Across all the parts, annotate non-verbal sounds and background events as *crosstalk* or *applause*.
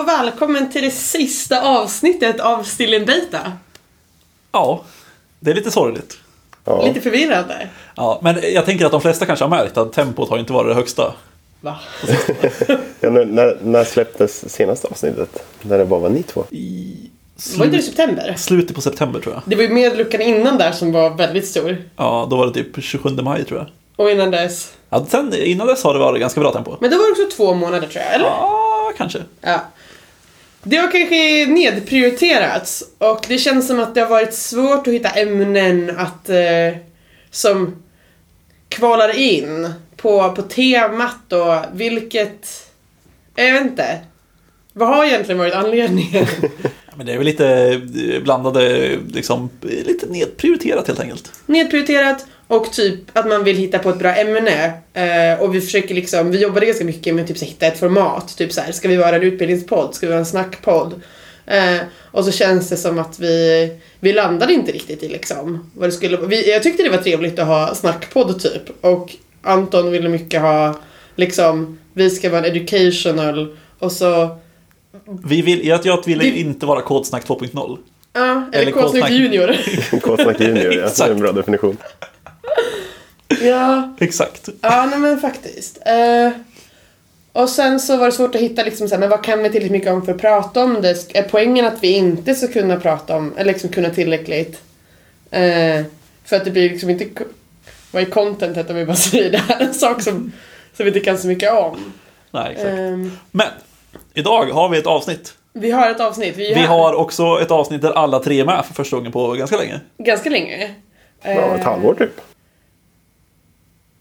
och välkommen till det sista avsnittet av Still in Beta. Ja, det är lite sorgligt. Ja. Lite förvirrande. Ja, men jag tänker att de flesta kanske har märkt att tempot har inte varit det högsta. Va? *laughs* Ja, när, när, när släpptes senaste avsnittet? När det bara var ni två? I Var inte det i slut, september? slutet på september tror jag. Det var ju med luckan innan där som var väldigt stor. Ja, då var det typ 27 maj tror jag. Och innan dess. Ja, sen, innan dess har det varit ganska bra tempo. Men då var det också två månader tror jag, eller? Ja, kanske. Ja. Det har kanske nedprioriterats och det känns som att det har varit svårt att hitta ämnen att eh, som kvalar in på, på temat och vilket... Jag vet inte. Vad har egentligen varit anledningen? *laughs* Ja, Men det är väl lite blandade, liksom, lite nedprioriterat helt enkelt. Nedprioriterat och typ att man vill hitta på ett bra ämne. Eh, och vi försöker liksom, vi jobbade ganska mycket med typ så här, hitta ett format. Typ så här, ska vi vara en utbildningspodd? Ska vi vara en snackpodd? Eh, och så känns det som att vi, vi landade inte riktigt i liksom vad det skulle vi, Jag tyckte det var trevligt att ha snackpodd typ. Och Anton ville mycket ha liksom, vi ska vara en educational och så, Vi vill, jag, jag ville Det- inte vara Kodsnack 2.0. ja, eller Eller K-snack. junior. K-snack junior, ja. Det är en bra definition. Ja. Exakt. Ja, nej men faktiskt. Eh, och sen så var det svårt att hitta liksom så här, men vad kan vi tillräckligt mycket om för att prata om det? Är poängen att vi inte ska kunna prata om, eller liksom kunna tillräckligt? Eh, för att det blir liksom inte, vad är contentet om vi bara *laughs* säger det här är en sak som, som vi inte kan så mycket om. Nej, exakt. Eh, Men, idag har vi ett avsnitt. vi har ett avsnitt, vi, Vi har också ett avsnitt där alla tre är med för första gången på ganska länge. ganska länge. Eh, Ja, ett halvår typ.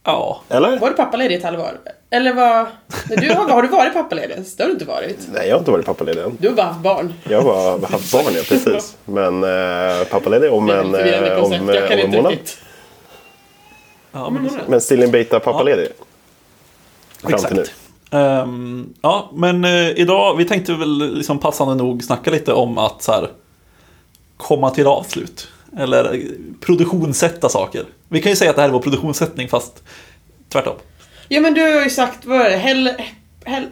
Ja, Eller? Var du pappaledig ett halvår? Eller vad? Nej, Du har, har du varit pappaledig? Det har du inte varit. Nej, jag har inte varit pappaledig än. Du har bara haft barn. Jag har bara haft barn, ja *laughs* precis. Men eh, pappaledig om en, eh, om, koncept. Jag eh, kan om en inte månad. riktigt. ja men. Men still in beta pappaledig. Fram till nu. exakt. Ehm, ja, men eh, idag, vi tänkte väl liksom passande nog snacka lite om att så här, komma till avslut. Eller produktionssätta saker. Vi kan ju säga att det här är vår produktionssättning fast tvärtom. Ja men du har ju sagt, vad är det? Hell, hell,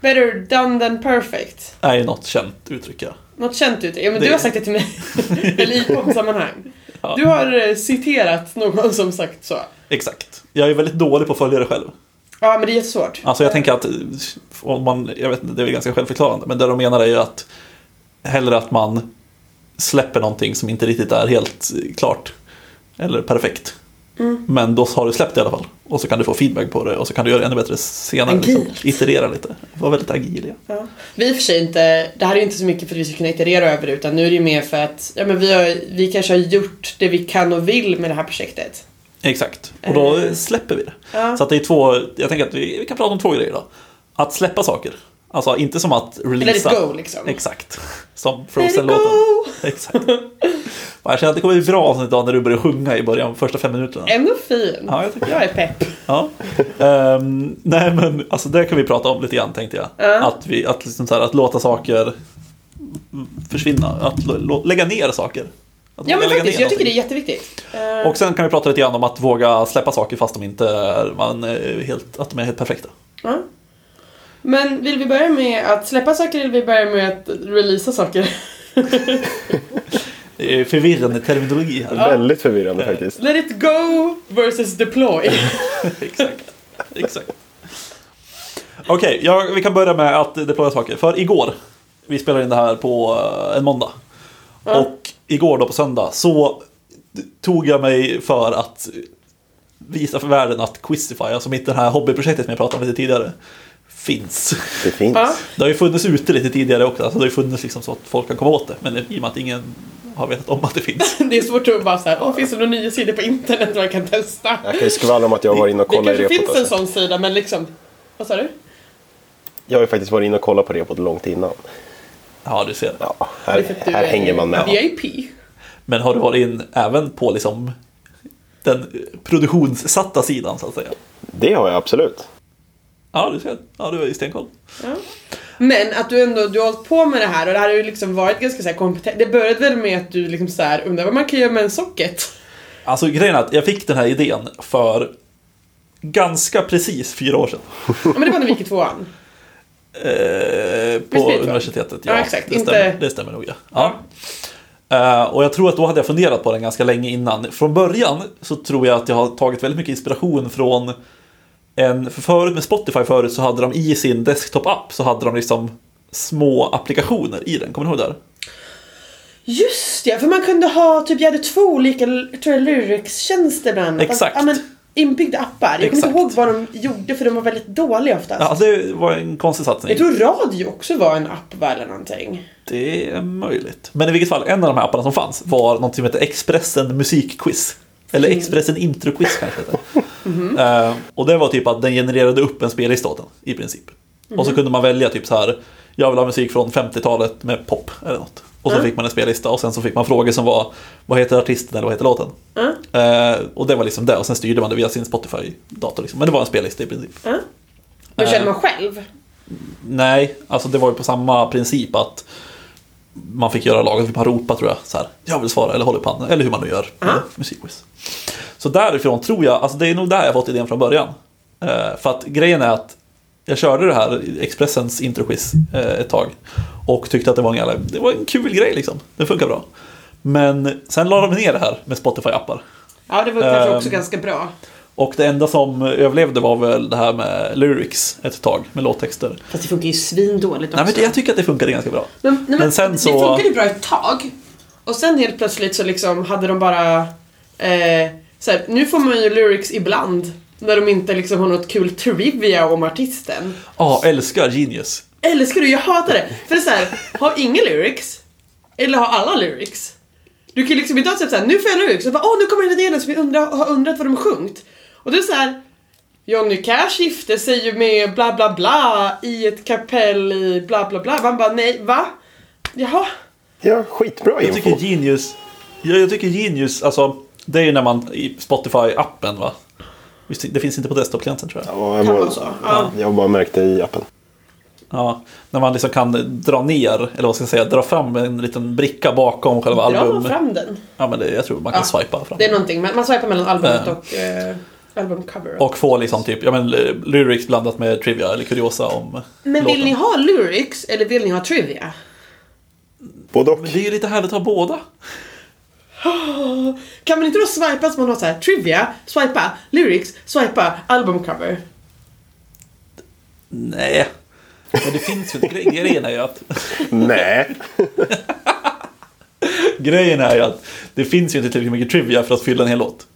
better done than perfect. är ju något känt uttryck. Ja. Något känt uttryck. Ja men Det- du har sagt det till mig. *laughs* Eller i poddsammanhang. Ja. Du har eh, citerat någon som sagt så. Exakt. Jag är väldigt dålig på att följa det själv. Ja men det är jättesvårt. Alltså jag tänker att, eh, om man, jag vet inte, det är väl ganska självförklarande, men det de menar är ju att hellre att man släpper någonting som inte riktigt är helt klart eller perfekt. Mm. Men då har du släppt det i alla fall. Och så kan du få feedback på det och så kan du göra det ännu bättre senare. Agilt. Liksom, iterera lite. Var väldigt agil. Ja. Ja. Vi för sig inte, det här är ju inte så mycket för att vi ska kunna iterera över det utan nu är det ju mer för att ja, men vi, har, vi kanske har gjort det vi kan och vill med det här projektet. Exakt. Och då Eh. släpper vi det. Ja. Så att det är två, jag tänker att vi, vi kan prata om två grejer då. Att släppa saker. Alltså inte som att Let it releasa. go liksom. Exakt. Som Frozen-låten. *laughs* Exakt. Jag känner att det kommer bli bra avsnitt idag när du börjar sjunga i början, första fem minuterna. Ändå fin. Ja, jag tycker jag är pepp. Ja. Ehm, nej men alltså det kan vi prata om lite grann tänkte jag. Ja. Att, vi, att, liksom så här, att låta saker försvinna. Att lå- lägga ner saker. Att Ja men faktiskt, jag tycker det är jätteviktigt. Eh, Och sen kan vi prata lite grann om att våga släppa saker fast de inte är, man, är helt, att de är helt perfekta. Ja. Men vill vi börja med att släppa saker eller vill vi börja med att releasa saker? Det är förvirrande terminologi här. Väldigt förvirrande faktiskt. Let it go versus deploy. *laughs* Exakt. Exakt. Okej, ja, vi kan börja med att deploya saker. För igår, vi spelar in det här på eh, en måndag. Ja. Och igår då på söndag så tog jag mig för att visa för världen att Quizify, alltså mitt det här hobbyprojektet som jag pratade om lite tidigare, finns. Det finns. Ja. Det har ju funnits ute lite tidigare också, alltså det har ju funnits liksom så att folk kan komma åt det. Men i och med att ingen har vetat om att det finns. *laughs* Det är svårt att bara såhär, åh finns det några nya sidor på internet man kan testa? Jag kan ju skvallra om att jag har varit inne och Det kollat i kanske repot. finns en sån sida men liksom, vad sa du? Jag har ju faktiskt varit inne och kollat på repot långt innan. Ja, du ser. Ja, Det är här, du här är hänger man med. VIP. Men har du varit in även på liksom den produktionssatta sidan så att säga? Det har jag absolut. Ja, du ser. Ja, du har ju stenkoll. Ja. Men att du ändå, du har hållit på med det här och det här har ju liksom varit ganska så kompetent. Det började väl med att du liksom så här undrar vad man kan göra med en socket? Alltså grejen är att jag fick den här idén för ganska precis fyra år sedan. Ja men det var när vi gick i tvåan. Eh, på universitetet, ja. Ja, exakt. Det, Inte- stämmer, det stämmer nog, ja. ja. Eh, och jag tror att då hade jag funderat på den ganska länge innan. Från början så tror jag att jag har tagit väldigt mycket inspiration från en, för förut med Spotify förut så hade de i sin desktop-app så hade de liksom små applikationer i den. Kommer du ihåg det? Där? Just ja, för man kunde ha, typ jag hade två olika tror jag, lyrics-tjänster bland annat. Exakt. Ja, men, inbyggda appar. Jag kommer inte ihåg vad de gjorde för de var väldigt dåliga oftast. Ja, det var en konstig satsning. Jag tror radio också var en app va, eller någonting. Det är möjligt. Men i vilket fall, en av de här apparna som fanns var något som heter Expressen musikquiz. Eller Expressen introquiz kanske det heter. Eh, och det var typ att den genererade upp en spellista åt den, i princip. Och så kunde man välja typ så här, jag vill ha musik från 50-talet med pop eller något. Och så Mm. fick man en spellista och sen så fick man frågor som var, vad heter artisten eller vad heter låten? Mm. Eh, och det var liksom det, och sen styrde man det via sin Spotify-dator. Liksom. Men det var en spellista i princip. Hur Eh. känner man själv? Nej, alltså det var ju på samma princip att man fick göra laget, fick man ropa tror jag, så här, jag vill svara eller håll upp handen, eller hur man nu gör Ja. musikquiz. Så därifrån tror jag, alltså det är nog där jag fått idén från början. Eh, för att grejen är att jag körde det här Expressens introquiz eh, ett tag och tyckte att det var en, jävla, det var en kul grej liksom. Det funkar bra. Men sen la de ner det här med Spotify-appar. Ja, det var kanske Ehm. också ganska bra. Och det enda som överlevde var väl det här med lyrics ett tag, med låttexter. Fast det funkar ju svindåligt också. Nej men det- jag tycker att det funkade ganska bra. Men, nej, men, Men sen Det så- funkade ju bra ett tag. Och sen helt plötsligt så liksom hade de bara... Eh, så här, nu får man ju lyrics ibland. När de inte liksom har något kul trivia om artisten. Ja, älskar Genius. Älskar du? Jag hatar det. För det är så här, har ingen lyrics? Eller har alla lyrics? Du kan liksom inte ha sett såhär, nu får jag lyrics. Och bara, åh nu kommer den här delen som jag undrar, har undrat vad de har sjungit. Och det är så här. Johnny Cash gifte sig ju med bla bla bla i ett kapell i bla bla bla. Man bara, nej, va? Jaha? Ja, skitbra Jag tycker info. Genius, ja, jag tycker Genius, alltså det är ju när man i Spotify-appen va? Visst, Det finns inte på desktop-klienten tror jag. Ja, jag, Kan bara. Ja. jag har bara märkt det i appen. Ja, när man liksom kan dra ner, eller vad ska jag säga, dra fram en liten bricka bakom själva Dra album. fram den. Ja, men det, jag tror man kan Ja. swipa fram. Det är någonting, man man swipar mellan albumet Ja. och eh, albumcover. Och få liksom typ, ja men lyrics blandat med trivia eller kuriosa om Men vill låten. ni ha lyrics eller vill ni ha trivia? Både och. Men det är ju lite härligt att ha båda. *gasps* Kan man inte då swipa så man har så här trivia, swipa, lyrics, swipa, albumcover? Nej. Men det finns ju, gre- grejen är ju att *laughs* Nej. *laughs* Grejen är ju att det finns ju inte tillräckligt mycket trivia för att fylla en hel låt.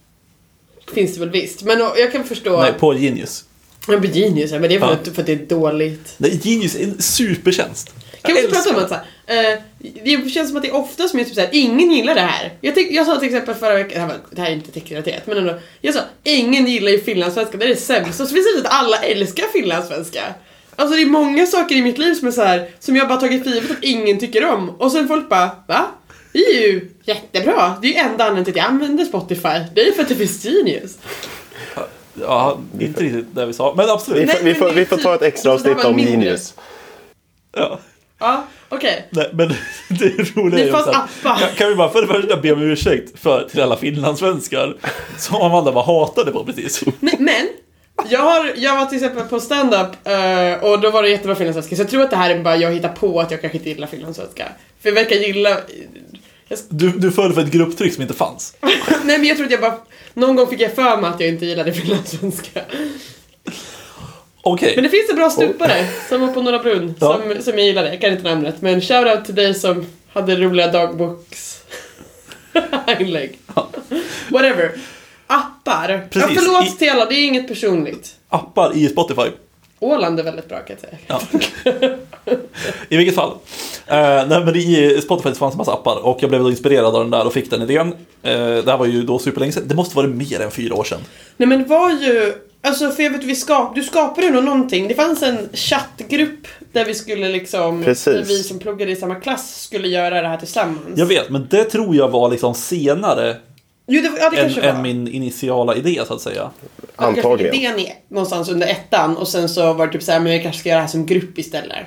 Finns det väl visst. Men jag kan förstå... Nej, på Genius. Men på Genius, men det är för, Ja. att, för att det är dåligt. Nej, Genius är en supertjänst. Kan vi inte prata om att så här, eh, Det känns som att det är ofta som är typ såhär, ingen gillar det här. Jag, tänk, jag sa till exempel förra veckan, det här, var, det här är inte techrelaterat, men ändå. Jag sa, ingen gillar ju finlandssvenska, det är det sämsta. Så visar det att alla älskar finlandssvenska. Alltså det är många saker i mitt liv som är så här, som jag bara tagit för givet att ingen tycker om. Och sen folk bara, va? Det är ju jättebra. Det är ju enda anledningen till att jag använder Spotify. Det är för att det finns Genius. Ja, inte riktigt det vi sa, men absolut. Vi, Nej, får, vi, får, vi får ta ett typ- extra det här avsnitt om. Genius. Ja. Ja, okej. Nej, men *laughs* det roliga är ju kan, kan vi bara för det första be om ursäkt för, till alla finlandssvenskar som Amanda var hatade på precis. *laughs* Men, men jag, har, jag var till exempel på stand-up eh, och då var det jättebra finlandssvenska så jag tror att det här är bara jag hittar på att jag kanske inte gillar finlandssvenska. För jag verkar gilla... Jag, Du, du föll för ett grupptryck som inte fanns. *laughs* nej men jag tror att jag bara... Någon gång fick jag för mig att jag inte gillade finlandssvenska. Okej, Men det finns en bra stupare som var på Norra Brunn Ja. som, som jag gillade. Jag kan inte namnet men shoutout till dig som hade roliga dagboks... *laughs* inlägg. Whatever. Appar. Precis. Ja, förlåt I- till alla, det är inget personligt. appar i Spotify. Åland är väldigt bra kan jag säga. Ja. *laughs* I vilket fall. Eh, nej, men I Spotify fanns en massa appar och jag blev då inspirerad av den där och fick den idén. Eh, det här var ju då superlänge sedan. Det måste vara mer än fyra år sedan. Nej men det var ju, alltså för jag vet vi skap, du skapade ju nog någonting. Det fanns en chattgrupp där vi skulle liksom, Precis. vi som pluggade i samma klass skulle göra det här tillsammans. Jag vet, men det tror jag var liksom senare Jo, det, ja, det än, kanske var. än min initiala idé så att säga. Antagligen. Idén är någonstans under ettan och sen så var det typ såhär, men vi kanske ska göra det här som grupp istället.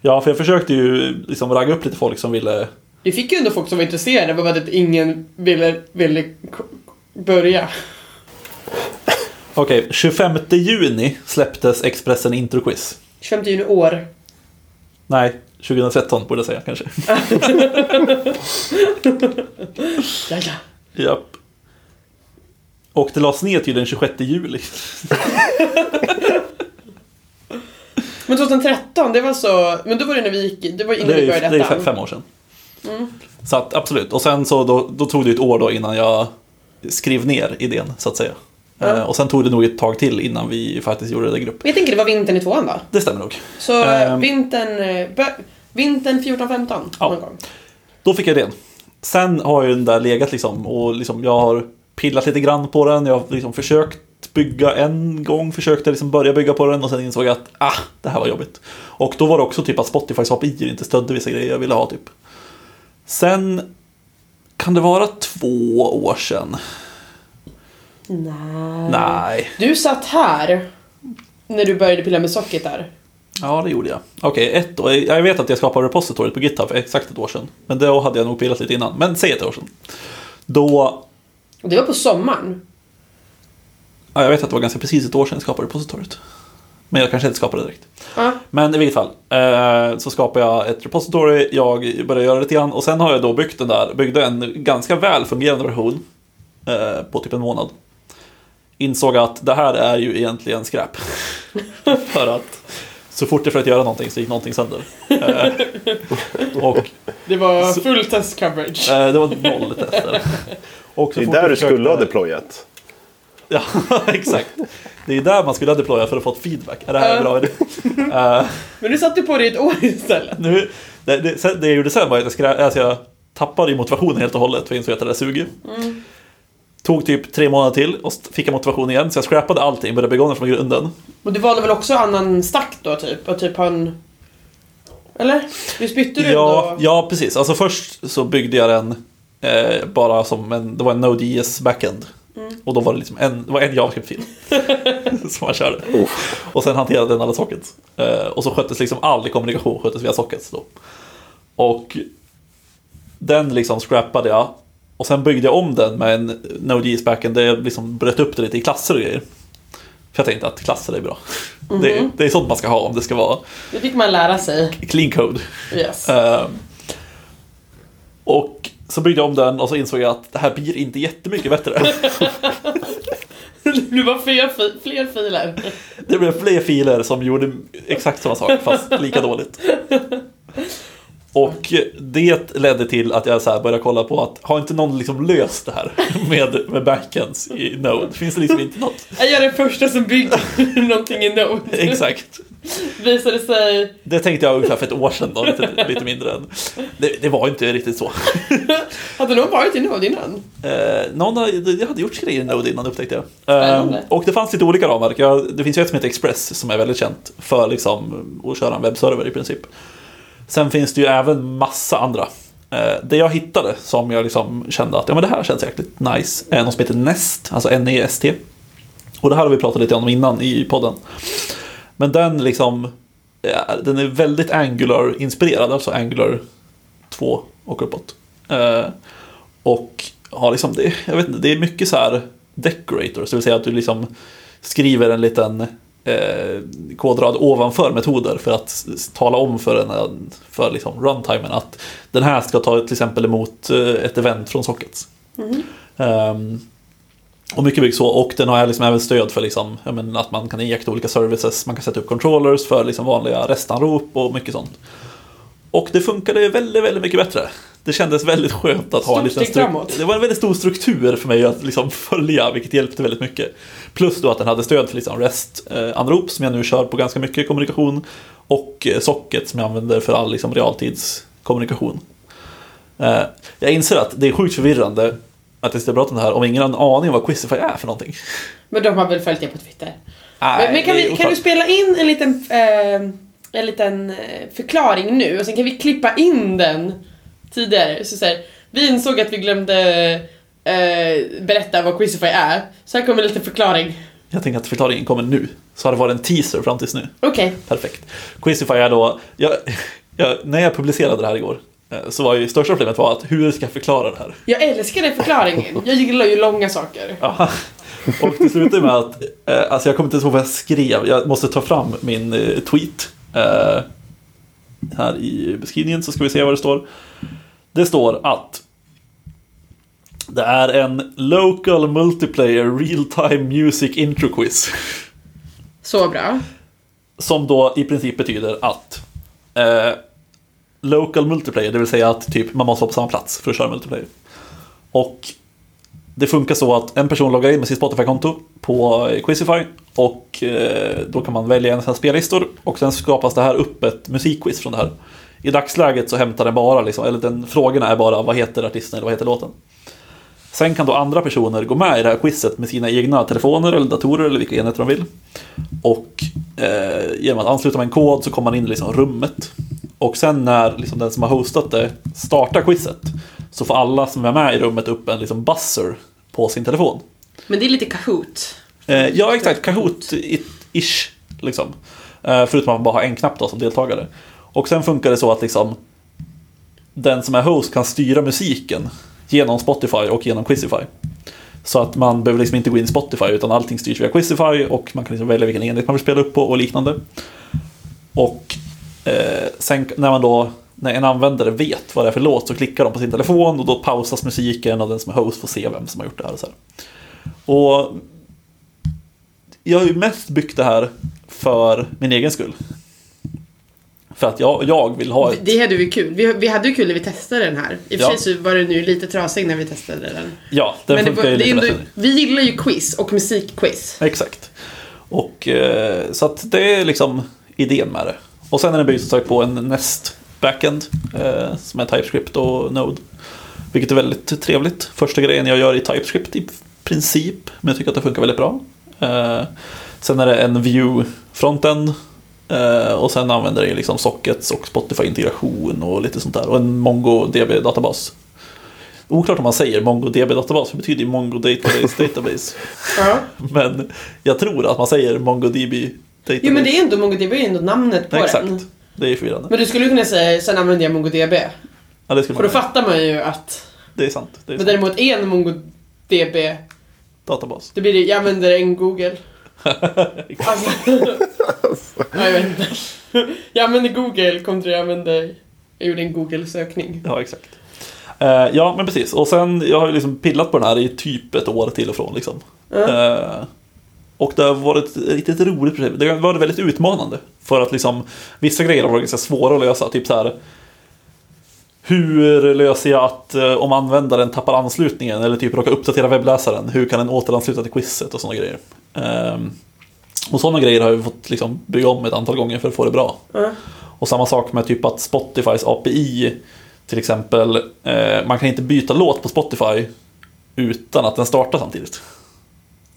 Ja, för jag försökte ju liksom ragga upp lite folk som ville... Vi fick ju ändå folk som var intresserade, bara att ingen ville, ville börja. Okej, 25 juni släpptes Expressen Intro Quiz. 25 juni år. Nej, 2013 borde jag säga kanske. *laughs* Ja, ja. Japp. Och det lades ner till den 26 juli. Men 2013, det var så... Men då var det när vi gick... Det var innan Det är, vi började det är fem, fem år sedan. Så att absolut. Och sen så då, då tog det ett år då innan jag skrev ner idén så att säga. Eh, och sen tog det nog ett tag till innan vi faktiskt gjorde det i grupp. Jag tänker det var vintern i tvåan då? Det stämmer nog. Så Ehm. vintern... eh, Vintern 14-15 Ja. någon gång. Då fick jag idén. Sen har ju den där legat liksom och liksom jag har pillat lite grann på den. Jag har liksom försökt bygga en gång, försökte liksom börja bygga på den och sen insåg jag att ah, det här var jobbigt. Och då var det också typ att Spotifys API inte stödde vissa grejer jag ville ha typ. Sen kan det vara två år sedan? Nej. Nej. Du satt här när du började pilla med socket där. Ja, det gjorde jag. Okej, ett år. Jag vet att jag skapade repositoriet på GitHub för exakt ett år sedan. Men då hade jag nog pillat lite innan. Men säg ett år sedan. Då Och det var på sommaren. Ja, jag vet att det var ganska precis ett år sedan jag skapade repositoriet. Men jag kanske inte skapade det direkt. Ja. Men i vilket fall. Eh, så skapade jag ett repository, jag började göra lite grann och sen har jag då byggt den där, byggde en ganska väl fungerande version. Eh, på typ en månad. Insåg att det här är ju egentligen skräp. *laughs* För att så fort jag försökte göra någonting så gick någonting sönder. Eh, och Det var full test coverage. eh, det var noll tester. *laughs* Och så Det är där du skulle ha deployat. Ja, *laughs* exakt. Det är där man skulle ha deployat för att få feedback. Är det här en bra idé? *laughs* Eh, Men du satt ju på det i ett år istället. nu, det, det, sen- det jag gjorde sen var att jag, skrä, alltså jag tappade motivationen helt och hållet för jag insåg att det där suger. Tog typ tre månader till och fick jag motivation igen. Så jag scrappade allting, började bygga om det från grunden. Och du valde väl också annan stack då typ? Och typ ha en... Eller? Visst bytte du Ja, ändå? ja, precis. Alltså först så byggde jag den eh, bara som en, det var en Node.js backend. Och då var det liksom en, det var en JavaScript-fil *laughs* som man körde. Och sen hanterade den alla sockets. Eh, och så sköttes liksom all kommunikation sköttes via sockets då. Och den liksom scrappade jag. Och sen byggde jag om den med en Node.js backend där jag liksom bröt upp det lite i klasser och grejer. För jag tänkte att klasser är bra. Det, det är sånt man ska ha om det ska vara Det fick man lära sig. clean code. Yes. Eh, och så byggde jag om den och så insåg jag att det här blir inte jättemycket bättre. *laughs* Det blev fler, fi- fler filer. Det blev fler filer som gjorde exakt samma sak fast lika dåligt. Och det ledde till att jag så började kolla på att har inte någon liksom löst det här *laughs* med, med backends i Node? Finns det liksom inte något? Jag är den första som bygger *laughs* någonting i Node. Exakt. Visade sig... Det tänkte jag ungefär för ett år sedan då, lite, lite mindre än. Det, det var inte riktigt så. *laughs* Hade någon varit i Node innan? Eh, någon hade, jag hade gjort grejer i Node innan upptäckte jag. Spännande. Eh, och det fanns lite olika ramverk. Jag, det finns ju ett som heter Express som är väldigt känt för liksom, att köra en webbserver i princip. Sen finns det ju även massa andra. Eh, det jag hittade som jag liksom kände att ja, men det här känns jäkligt nice är något som heter Nest, alltså N-E-S-T. Och det här har vi pratat lite om innan i podden. Men den liksom, eh, den är väldigt Angular-inspirerad, alltså Angular 2 och uppåt. Eh, och har liksom, det, jag vet inte, det är mycket så här decorators, det vill säga att du liksom skriver en liten eh, kodrad ovanför metoder för att tala om för, en, för liksom runtimen att den här ska ta till exempel emot eh, ett event från sockets. Ehm, och mycket byggt så. Och den har liksom även stöd för liksom, menar, att man kan injekta olika services. Man kan sätta upp controllers för liksom vanliga restanrop och mycket sånt. Och det funkade väldigt, väldigt mycket bättre. Det kändes väldigt skönt att ha en liten steg stru- framåt. Det var en väldigt stor struktur för mig att liksom *laughs* följa, vilket hjälpte väldigt mycket. Plus då att den hade stöd för liksom REST-anrop som jag nu kör på ganska mycket kommunikation. Och eh, socket som jag använder för all liksom realtidskommunikation. Eh, Jag inser att det är sjukt förvirrande att jag sitter och pratar om det här om ingen har en aning om vad Quizify är för någonting. Men de har väl följt det på Twitter. Nej, men men kan, vi, kan du spela in en liten, eh, en liten eh, förklaring nu och sen kan vi klippa in den tidigare. Så, så här, vi insåg att vi glömde eh, berätta vad Quizify är. Så här kommer en liten förklaring. Jag tänker att förklaringen kommer nu. Så har det varit en teaser fram tills nu. Okej. Perfekt. Quizify är då... Jag, jag, när jag publicerade det här igår eh, så var ju största problemet var att hur ska jag förklara det här? Jag älskar den förklaringen. Jag gillar ju långa saker. Och det slutade med att, eh, alltså jag kommer inte ens ihåg vad jag skrev, jag måste ta fram min tweet. Eh, här i beskrivningen så ska vi se vad det står. Det står att det är en Local Multiplayer Real Time Music Intro Quiz. Så bra. Som då i princip betyder att eh, Local Multiplayer, det vill säga att typ man måste vara på samma plats för att köra multiplayer. Och det funkar så att en person loggar in med sitt Spotify-konto på eh, Quizify och eh, då kan man välja en av spellistor och sen skapas det här upp ett musikquiz från det här. I dagsläget så hämtar den bara, liksom, eller den frågorna är bara vad heter artisten eller vad heter låten. Sen kan då andra personer gå med i det här quizet med sina egna telefoner eller datorer eller vilka enheter de vill. Och eh, genom att ansluta med en kod så kommer man in i liksom rummet. Och sen när liksom den som har hostat det startar quizet så får alla som är med i rummet upp en liksom buzzer på sin telefon. Men det är lite Kahoot. Eh, ja, exakt. Kahoot-ish. Liksom. Eh, förutom att man bara har en knapp då som deltagare. Och sen funkar det så att liksom den som är host kan styra musiken genom Spotify och genom Quizify. Så att man behöver liksom inte gå in i Spotify utan allting styrs via Quizify och man kan liksom välja vilken enhet man vill spela upp på och liknande. Och eh, sen när man då när en användare vet vad det är för låt så klickar de på sin telefon och då pausas musiken och den som är host får se vem som har gjort det här. Och, så här. och jag har ju mest byggt det här för min egen skull. För att jag, jag vill ha ett... Det hade ju kul. Vi, vi hade ju kul när vi testade den här. I och för sig så var det nu lite trasig när vi testade den. Ja, den Men det, funkar var, ju lite ändå, vi gillar ju quiz och musikquiz. Exakt. Och eh, så att det är liksom idén med det. Och sen är den byggd som sagt på en Nest backend eh, som är TypeScript och Node. Vilket är väldigt trevligt. Första grejen jag gör i TypeScript i princip. Men jag tycker att det funkar väldigt bra. Eh, sen är det en Vue frontend. Eh, och sen använder det liksom sockets och Spotify-integration och lite sånt där. Och en MongoDB-databas. Oklart om man säger MongoDB-databas, för det betyder ju Mongo *laughs* Database. Men jag tror att man säger MongoDB Database. Jo men det är ändå MongoDB är ändå namnet på Exakt. den. Det är förvirrande. Men du skulle kunna säga, sen använder jag MongoDB. Ja, det skulle För man då fattar man ju att... Det är sant. Det är Men sant. däremot en MongoDB, Databas. då blir det, jag använder en Google. *laughs* Alltså, ja, jag vet inte. Jag använder Google kontra jag använder... Jag gjorde en Google-sökning. Ja, exakt. Eh, ja, men precis. Och sen, jag har ju liksom pillat på den här i typ ett år till och från. Liksom. Eh, och det har varit ett riktigt roligt projekt. Det har varit väldigt utmanande. För att liksom, vissa grejer har varit ganska svåra att lösa. Typ så här. Hur löser jag att eh, om användaren tappar anslutningen eller typ råkar uppdatera webbläsaren, hur kan den återansluta till quizet och sådana grejer. Ehm, och sådana grejer har vi fått liksom bygga om ett antal gånger för att få det bra. Ja. Och samma sak med typ att Spotifys API till exempel, eh, man kan inte byta låt på Spotify utan att den startar samtidigt.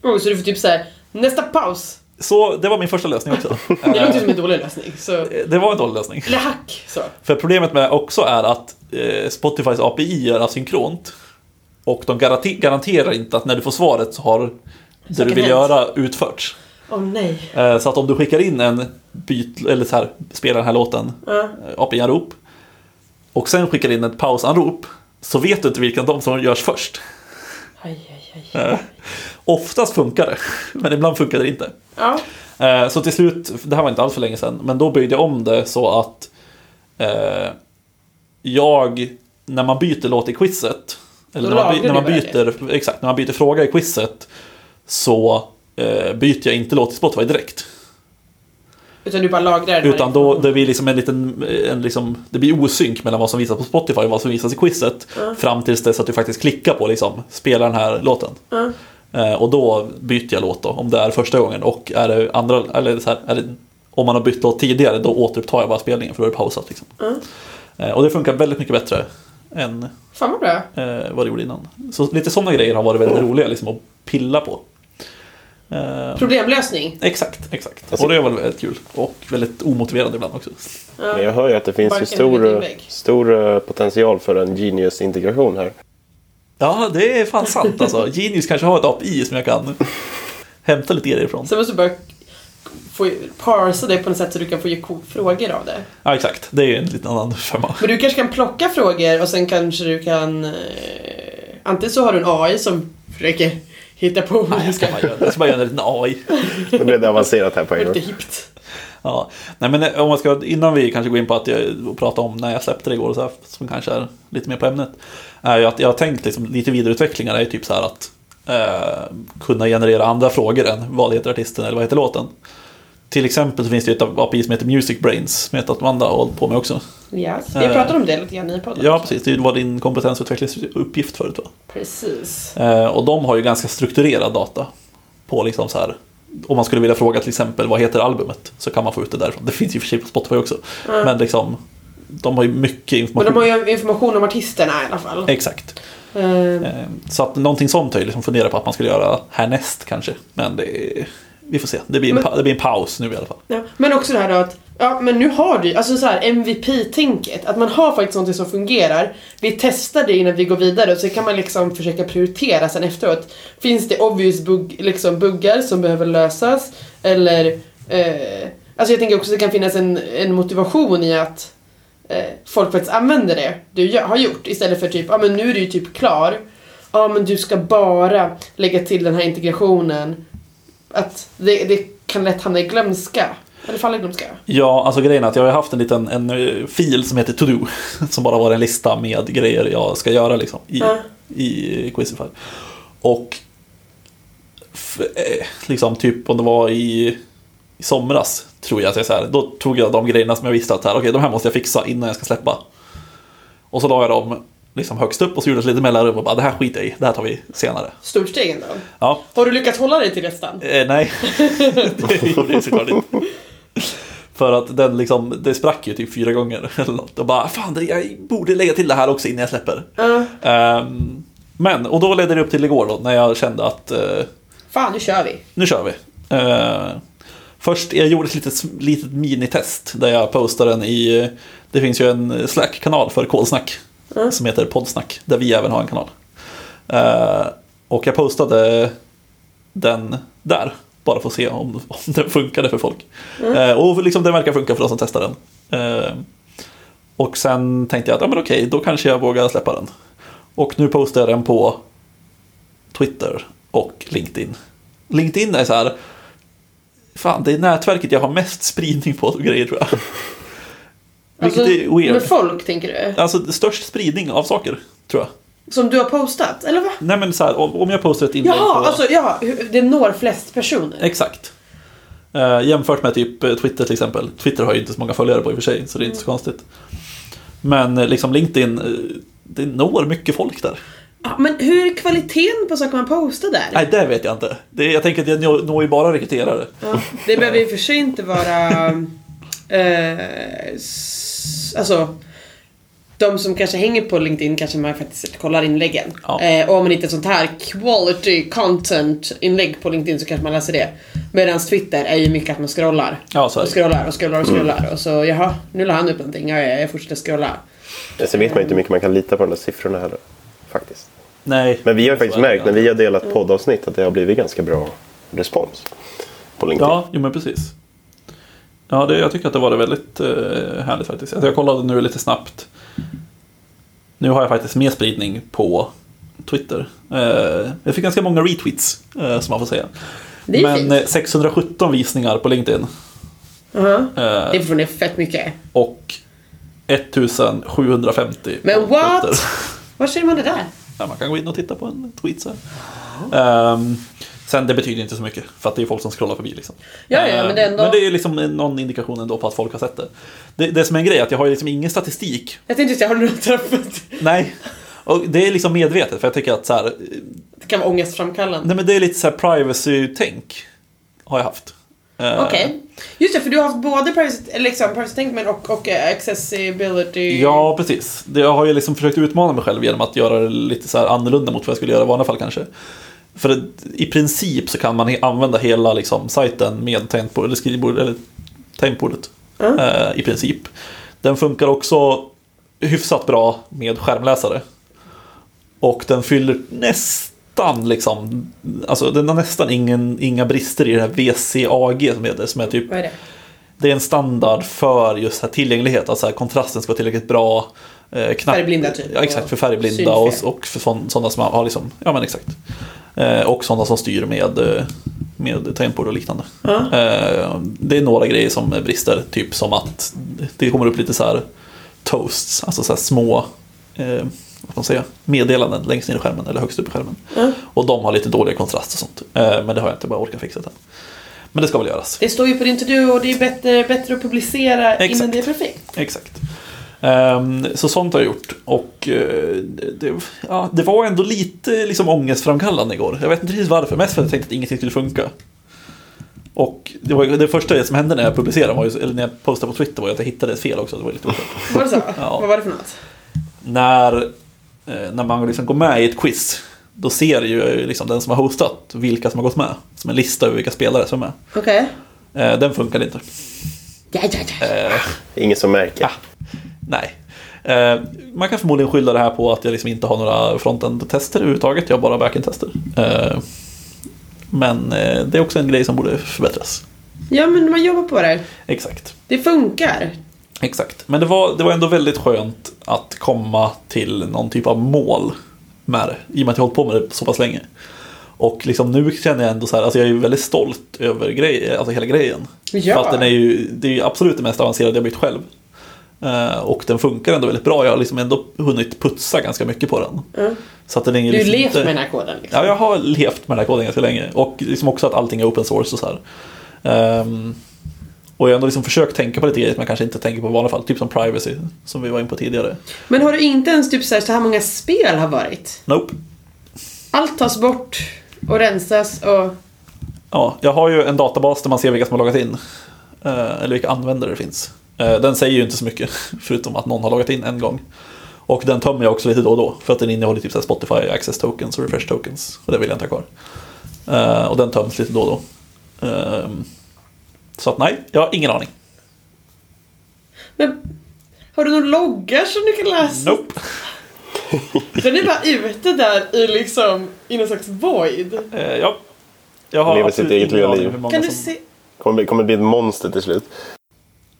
Oh, så du får typ såhär, nästa paus. Så det var min första lösning också. *laughs* Det låter Eh, som en dålig lösning. Så, det var en dålig lösning. eller hack. Så. För problemet med också är att eh, Spotifys API är asynkront. Och de garanterar inte att när du får svaret så har det du vill hänt. göra utförts. Åh nej. Eh, så att om du skickar in en byt, eller så här, spela den här låten, eh, API-anrop. Och sen skickar in ett pausanrop. Så vet du inte vilken av dem som görs först. Aj, aj, aj. Oftast funkar det, *laughs* men ibland funkar det inte. Ja. Eh, så till slut, det här var inte alls för länge sedan, men då byggde jag om det så att eh, jag, när man byter låt i quizet, eller när man, by, när man byter, exakt, när man byter fråga i quizet så eh, byter jag inte låt i Spotify direkt. Utan du bara lagrar den Utan då det blir liksom en liten, en liksom, det blir osynk mellan vad som visas på Spotify och vad som visas i quizet. Fram tills dess att du faktiskt klickar på liksom, spela den här låten. Ja. Eh, och då byter jag låt då, om det är första gången. Och är det andra, eller så här, är det, om man har bytt låt tidigare då återupptar jag bara spelningen för då är det pausat. Liksom. Eh, och det funkar väldigt mycket bättre än Fan vad bra. eh, vad det gjorde innan. Så lite sådana grejer har varit väldigt roliga liksom, att pilla på. Eh, Problemlösning. exakt, exakt. Alltså- Och det var väldigt kul. Och väldigt omotiverande ibland också. Ja. Men jag hör ju att det finns Barken stor, stor potential för en Genius-integration här. Ja, det är fan sant alltså. Genius kanske har ett API som jag kan hämta lite grejer ifrån. Sen måste du bara få parsa det på något sätt så du kan få ge frågor av det. Ja, exakt. Det är en liten annan femma. Men du kanske kan plocka frågor och sen kanske du kan... Eh, antingen så har du en AI som försöker hitta på du Jag ska... bara göra, jag ska bara göra en liten AI. Det blev det avancerat här på en gång. hippt. *laughs* Ja, nej men om man ska, innan vi kanske går in på att jag pratar om när jag släppte det igår, och så här, som kanske är lite mer på ämnet. Är ju att jag har tänkt liksom, lite vidareutvecklingar är typ så här att eh, kunna generera andra frågor än vad heter artisten eller vad heter låten. Till exempel så finns det ett API som heter Music Brains, som jag vet att Amanda har hållit på med också. Yes. Vi Eh. pratade om det lite grann i podden. Ja, precis. Det var din kompetensutvecklingsuppgift förut va? Precis. Eh, och de har ju ganska strukturerad data. På liksom så här. Om man skulle vilja fråga till exempel vad heter albumet så kan man få ut det därifrån. Det finns ju för sig på Spotify också. Men liksom de har ju mycket Men information. de har ju information om artisterna i alla fall. Exakt. Eh, Så att någonting sånt har jag liksom funderat på att man skulle göra härnäst kanske. Men det vi får se. Det blir, en, Men- det blir en paus nu i alla fall. Ja, men också det här då att, ja men nu har du alltså så här MVP-tänket, att man har faktiskt någonting som fungerar. Vi testar det innan vi går vidare och så kan man liksom försöka prioritera sen efteråt. Finns det obvious bugg, liksom buggar som behöver lösas? Eller, eh, alltså jag tänker också att det kan finnas en, en motivation i att eh, folk faktiskt använder det du gör, har gjort istället för typ, ja men nu är du ju typ klar. Ja men du ska bara lägga till den här integrationen. Att det, det kan lätt hamna i glömska. Eller falla i glömska. Ja, alltså grejen är att jag har haft en liten en eh, fil som heter To Do. *laughs* Som bara var en lista med grejer jag ska göra liksom, i, Ja. i Quizify. Och eh, liksom typ om det var i, i somras tror jag att jag så här, då tog jag de grejerna som jag visste att här, okej, de här måste jag fixa innan jag ska släppa. Och så la jag dem liksom högst upp och så gjorde jag ett litet mellanrum och bara det här skiter jag i, det här tar vi senare. Stort steg ändå. Ja, Har du lyckats hålla dig till listan? Eh, nej, *laughs* det gjorde jag såklart inte. *laughs* *laughs* För att den liksom, det sprack ju typ fyra gånger *laughs* eller något. Och bara, fan, jag borde lägga till det här också innan jag släpper. Ja. Ehm, men, och då ledde det upp till igår då, när jag kände att eh, Fan, nu kör vi. nu kör vi. Eh, först, jag gjorde ett litet, litet minitest där jag postade den i, det finns ju en Slack-kanal för kolsnack. Som heter Poddsnack, där vi även har en kanal. Eh, och jag postade den där. Bara för att se om, om den funkade för folk. Eh, och liksom den verkar funka för de som testar den. Eh, och sen tänkte jag att ja, men okej, då kanske jag vågar släppa den. Och nu postar jag den på Twitter och LinkedIn. LinkedIn är så här. Fan, det är nätverket jag har mest spridning på grejer tror jag. Vilket är weird. Med folk, tänker du? Alltså störst spridning av saker, tror jag. Som du har postat? Eller va? Nej men så här, om jag postar ett inlägg Jaha, på... alltså ja, det når flest personer. Exakt. Eh, jämfört med typ eh, Twitter till exempel. Twitter har ju inte så många följare på i och för sig, så det är inte så konstigt. Men eh, liksom LinkedIn, eh, det når mycket folk där. Ja, men hur är kvaliteten på saker man postar där? Nej, det vet jag inte. Det, jag tänker att jag når, når ju bara rekryterare. Ja, det behöver *laughs* i och för sig inte vara... Eh, alltså... De som kanske hänger på LinkedIn kanske man faktiskt kollar inläggen. Ja. Eh, och om man hittar sånt här quality content inlägg på LinkedIn så kanske man läser det. Medan Twitter är ju mycket att man scrollar. Ja, Och scrollar och scrollar och scrollar. Och så jaha, nu la han upp någonting. Ja, ja, jag fortsätter scrolla. Sen vet man ju inte hur mycket man kan lita på de där siffrorna heller. Faktiskt. Nej. Men vi har ju faktiskt märkt när vi har delat poddavsnitt att det har blivit ganska bra respons. På LinkedIn. Ja, jo men precis. Ja, det, jag tycker att det var väldigt eh, härligt faktiskt. Alltså, jag kollade nu lite snabbt. Nu har jag faktiskt mer spridning på Twitter. Eh, jag fick ganska många retweets, eh, som man får säga. Men fint. eh, 617 visningar på LinkedIn. Jaha. Eh, Det är fortfarande fett mycket. och 1750 Men what? Twitter. Var ser man det där? Ja, man kan gå in och titta på en tweet så här. Ehm, sen det betyder inte så mycket för att det är folk som scrollar förbi. Liksom. Ja, ja, men det är ändå- men det är liksom någon indikation ändå på att folk har sett det. Det, det som är en grej är att jag har liksom ingen statistik. Jag tänkte säga, har du något träffat? Nej. Och det är liksom medvetet för jag tycker att så här, Det kan vara ångestframkallande. nej men det är lite så här privacy-tänk. Har jag haft. Ehm, Okej. Just det, för du har haft både privacy, liksom, privacy men och, och eh, accessibility. Ja, precis. Jag har ju liksom försökt utmana mig själv genom att göra det lite så här annorlunda mot vad jag skulle göra i vanliga fall kanske. För att i princip så kan man använda hela liksom, sajten med tangentbord, eller skrivbord, eller tangentbordet. Mm. Eh, I princip. Den funkar också hyfsat bra med skärmläsare. Och den fyller nästan liksom, alltså den har nästan ingen, inga brister i det här VCAG som heter, som är typ Vad är det? det är en standard för just här tillgänglighet. Alltså här, kontrasten ska vara tillräckligt bra. Eh, knapp, Färgblinda typ, Ja, exakt. För färgblinda och, och för sådana som har liksom, ja men exakt. Eh, och sådana som styr med, eh, med tangentbord och liknande. Ja. Eh, det är några grejer som brister, typ som att det kommer upp lite så här toasts, alltså så små eh, vad man säga, meddelanden längst ner i skärmen eller högst upp i skärmen. Ja. Och de har lite dåliga kontrast och sånt. Eh, men det har jag inte bara orkat fixa än. Men det ska väl göras. Det står ju på din to-do och det är bättre, bättre att publicera Exakt. innan det är perfekt. Exakt. Ehm, så sånt har jag gjort. Och eh, det, ja, det var ändå lite liksom ångestframkallande igår. Jag vet inte riktigt varför. Mest för att jag tänkte att ingenting skulle funka. Och det, var, det första som hände när jag publicerade, var ju, eller när jag postade på Twitter, var ju att jag hittade ett fel också. Det var lite oklart. *laughs* Var det så? Ja. Vad var det för något? när, eh, när man liksom går med i ett quiz, då ser ju liksom den som har hostat vilka som har gått med. Som en lista över vilka spelare som är med. Okej. Eh, den funkade inte. Ja, ja, ja. Eh, Ingen som märker. Ja. Nej. Eh, man kan förmodligen skylla det här på att jag liksom inte har några frontend-tester överhuvudtaget. Jag har bara backend-tester. Eh, men eh, det är också en grej som borde förbättras. Ja, men man jobbar på det. Exakt. Det funkar. Exakt. Men det var, det var ändå väldigt skönt att komma till någon typ av mål med det. I och med att jag hållit på med det så pass länge. Och liksom nu känner jag ändå så här, alltså jag är väldigt stolt över grej, alltså hela grejen. Ja. För att den är ju, det är ju absolut det mest avancerade jag byggt själv. Eh, och den funkar ändå väldigt bra. Jag har liksom ändå hunnit putsa ganska mycket på den. Ja. Så att den är Du har liksom levt inte- med den här koden. Liksom. Ja, jag har levt med den här koden ganska länge. Och liksom också att allting är open source och så här. Ehm, och jag har ändå liksom försökt tänka på lite grejer som man kanske inte tänker på i vanliga fall. Typ som privacy, som vi var in på tidigare. Men har du inte ens typ så här, så här många spel har varit? Nope. Allt tas bort och rensas och... Ja, jag har ju en databas där man ser vilka som har loggat in. Eh, eller vilka användare det finns. Eh, den säger ju inte så mycket, *laughs* förutom att någon har loggat in en gång. Och den tömmer jag också lite då och då. För att den innehåller typ Spotify Access Tokens och Refresh Tokens. Och det vill jag inte ha kvar. Eh, och den töms lite då och då. Ehm, så att nej, jag har ingen aning. Men har du några loggar som du kan läsa? Nope. *laughs* Den är bara ute där i liksom, i någon slags void. Eh, ja. Jag har Lever sitt eget lilla liv. Kan du som... se... Kommer, bli- kommer bli ett monster till slut.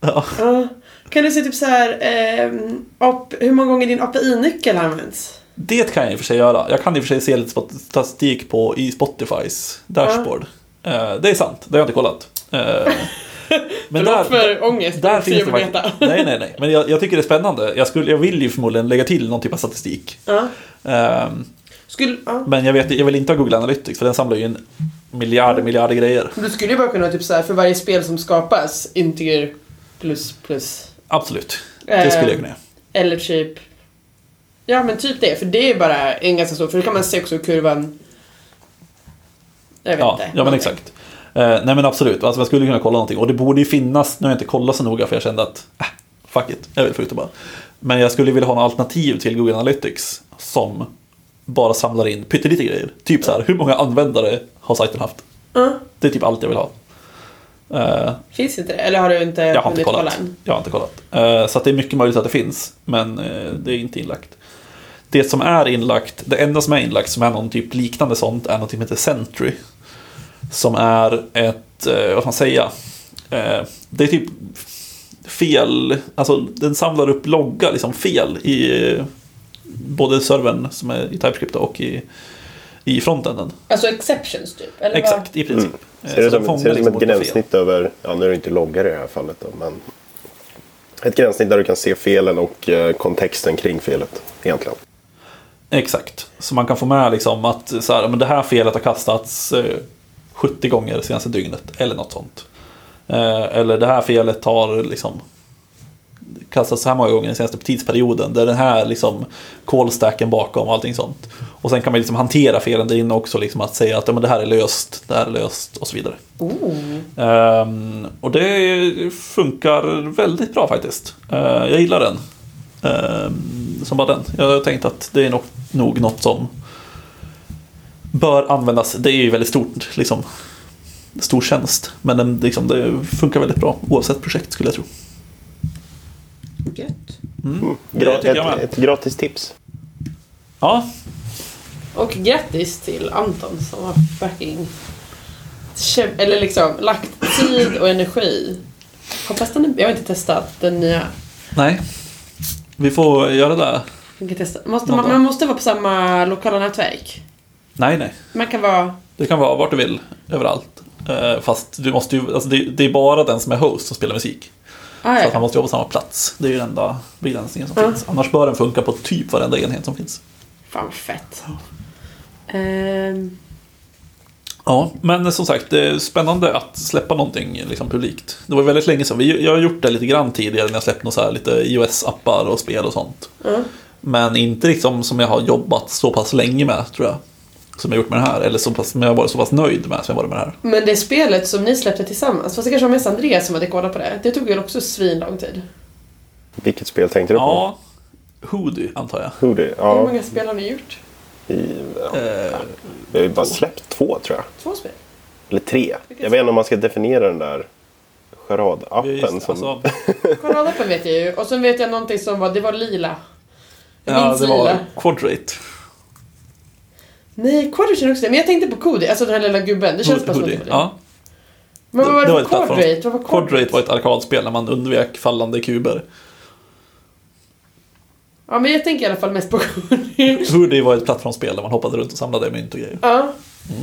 Ja. Ja. Kan du se typ så här, ehm, AP, hur många gånger din API-nyckel används? Det kan jag i och för sig göra. Jag kan i och för sig se lite statistik på i Spotifys dashboard. Eh, det är sant, det har jag inte kollat. Eh, *laughs* men Förlåt för ångest, där finns det faktiskt... Nej, nej, nej. Men jag, jag tycker det är spännande. Jag, skulle, jag vill ju förmodligen lägga till någon typ av statistik. Ja. Ehm, Skulle, ja. men jag, vet, jag vill inte ha Google Analytics för den samlar ju in miljarder, miljarder grejer. Du skulle ju bara kunna typ så här, för varje spel som skapas, integer plus plus. Absolut, det skulle jag kunna göra. Eller typ... Ja men typ det, för det är bara en ganska stor, för då kan man se också kurvan... Jag vet Ja, inte. ja men exakt. Eh, nej men absolut, alltså jag skulle kunna kolla någonting. Och det borde ju finnas, nu har jag inte kollat så noga för jag kände att, äh, fuck it, jag vill få ut det bara. Men jag skulle vilja ha något alternativ till Google Analytics som bara samlar in pyttelite grejer. Typ så här, hur många användare har sajten haft? Ja, Det är typ allt jag vill ha. Eh, finns inte det? Eller har du inte jag har inte hunnit kolla kollat. än? Jag har inte kollat. Eh, så det är mycket möjligt att det finns, men eh, det är inte inlagt. Det som är inlagt, det enda som är inlagt som är någon typ liknande sånt är något som heter Sentry. Som är ett, vad ska man säga, det är typ fel, alltså den samlar upp loggar, liksom fel i både servern som är i TypeScript och i, i frontenden. Alltså exceptions typ? Eller Exakt, i princip. Eh, Ser det som, ser det som liksom ett fel. gränssnitt över, ja nu är det inte loggar i det här fallet då, men ett gränssnitt där du kan se felen och eh, kontexten kring felet egentligen. Exakt. Så man kan få med liksom att så här, men det här felet har kastats eh, 70 gånger senaste dygnet. Eller något sånt. Eh, eller det här felet har liksom kastats så här många gånger den senaste tidsperioden. Där den här liksom callstacken bakom och allting sånt. Och sen kan man liksom hantera felen där inne också. Liksom att säga att ja, men det här är löst, det här är löst och så vidare. Ehm, och det funkar väldigt bra faktiskt. Eh, jag gillar den. Ehm, som bara den. Jag har tänkt att det är nog, nog något som bör användas. Det är ju väldigt stort, liksom, stor tjänst. Men den, liksom, det funkar väldigt bra oavsett projekt skulle jag tro. Gött. Mm. Det Gra- ett, ett gratis tips. Ja, Och grattis till Anton som har fucking... Eller liksom lagt tid och energi. Hoppas den är... Jag har inte testat den nya. nej. Vi får göra det. Man, kan testa. Måste man, man måste vara på samma lokala nätverk. Nej, nej. Man kan vara... Det kan vara vart du vill, överallt. Eh, Fast du måste ju, alltså det, det är bara den som är host som spelar musik. Ah, Så att han måste jobba på samma plats. Det är ju den enda begränsningen som Ja. finns. Annars bör den funka på typ varenda enhet som finns. Fan vad fett. Ehm, Ja, men som sagt, det är spännande att släppa någonting liksom publikt. Det var väldigt länge sedan. Vi, jag har gjort det lite grann tidigare när jag släppt något så lite iOS-appar och spel och sånt. ja. Men inte liksom som jag har jobbat så pass länge med, tror jag. Som jag gjort med det här. Eller så pass, som jag har varit så pass nöjd med som jag varit med det här. Men det spelet som ni släppte tillsammans, fast det kanske var mest Andreas som hade kodat på det. Det tog väl också svinlång tid. Vilket spel tänkte du på? Ja, Hoodie antar jag. Hoodie? Hur Ja. många spel har ni gjort? I, ja. Eh, Vi har ju bara släppt två tror jag. Två spel? Eller tre. Vilket Jag vet inte om man ska definiera den där ja, charadappen. som... alltså, *laughs* Kolladappen vet jag ju. Och sen vet jag någonting som var, det var lila. Jag ja, minns det lila. var Quadrate. Nej, Quadrate också. Men jag tänkte på Cody, alltså den här lilla gubben. Det känns bara som att det var det. Ja, Men vad var det det var. Quadrate? Vad var Quadrate var ett arkadspel när man undvek fallande kuber. Ja, men jag tänker i alla fall mest på *laughs* Cody. Hoodie var ett plattformsspel där man hoppade runt och samlade mynt och grejer. ja.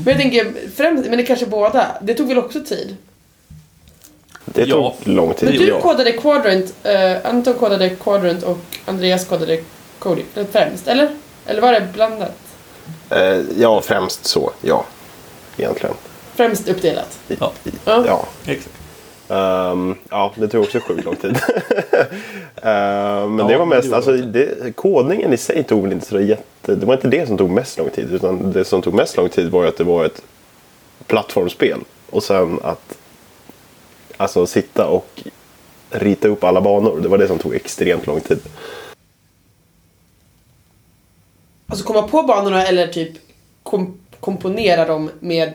Men jag tänker främst, men det kanske båda. Det tog väl också tid? Det tog Ja. lång tid. Men du ja. kodade Quadrant, eh, Anton kodade Quadrant och Andreas kodade Cody främst, eller? Eller var det blandat? Eh, ja, främst så. Ja, egentligen. Främst uppdelat? Ja, Ja. Ja. exakt. Ehm, ja, det tog också sjukt lång tid. *laughs* Ehm, men Ja, det var det mest, gjorde alltså, det. det, kodningen i sig tog väl inte så jätte... Det var inte det som tog mest lång tid. Utan det som tog mest lång tid var att det var ett plattformsspel. Och sen att alltså, sitta och rita upp alla banor. Det var det som tog extremt lång tid. Alltså komma på banorna eller typ kom komponera dem med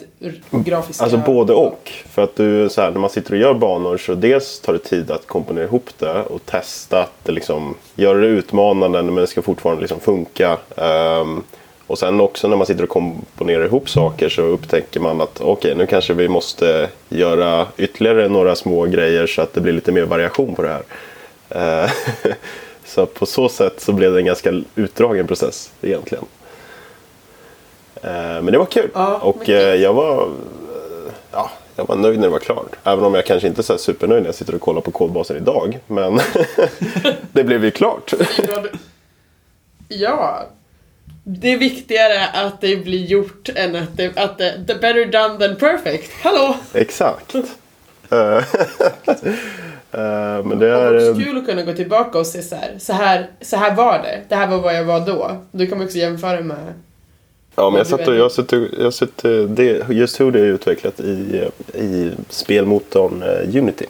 grafiska... Alltså både och. För att du, så här, när man sitter och gör banor så dels tar det tid att komponera ihop det och testa att det liksom, göra det utmanande men det ska fortfarande liksom funka. Um, och sen också när man sitter och komponerar ihop saker så upptäcker man att okej nu kanske vi måste göra ytterligare några små grejer så att det blir lite mer variation på det här. Uh, *laughs* så på så sätt så blev det en ganska utdragen process egentligen. Eh, Men det var kul. Ja, och eh, jag var, eh, ja, jag var nöjd när det var klart. Även om jag kanske inte är så supernöjd när jag sitter och kollar på kodbasen idag. Men *laughs* det blev ju klart. Ja. Det är viktigare att det blir gjort än att det, att det, the better done than perfect. Hallå! Exakt. *laughs* *laughs* Eh, eh, Men det är... är eh, kul att kunna gå tillbaka och se så här, så här, så här var det. Det här var vad jag var då. Då kan också jämföra med... Ja, men jag, du satt och, jag, suttit- jag har suttit- det, just hur det är utvecklat i, i spelmotorn eh, Unity.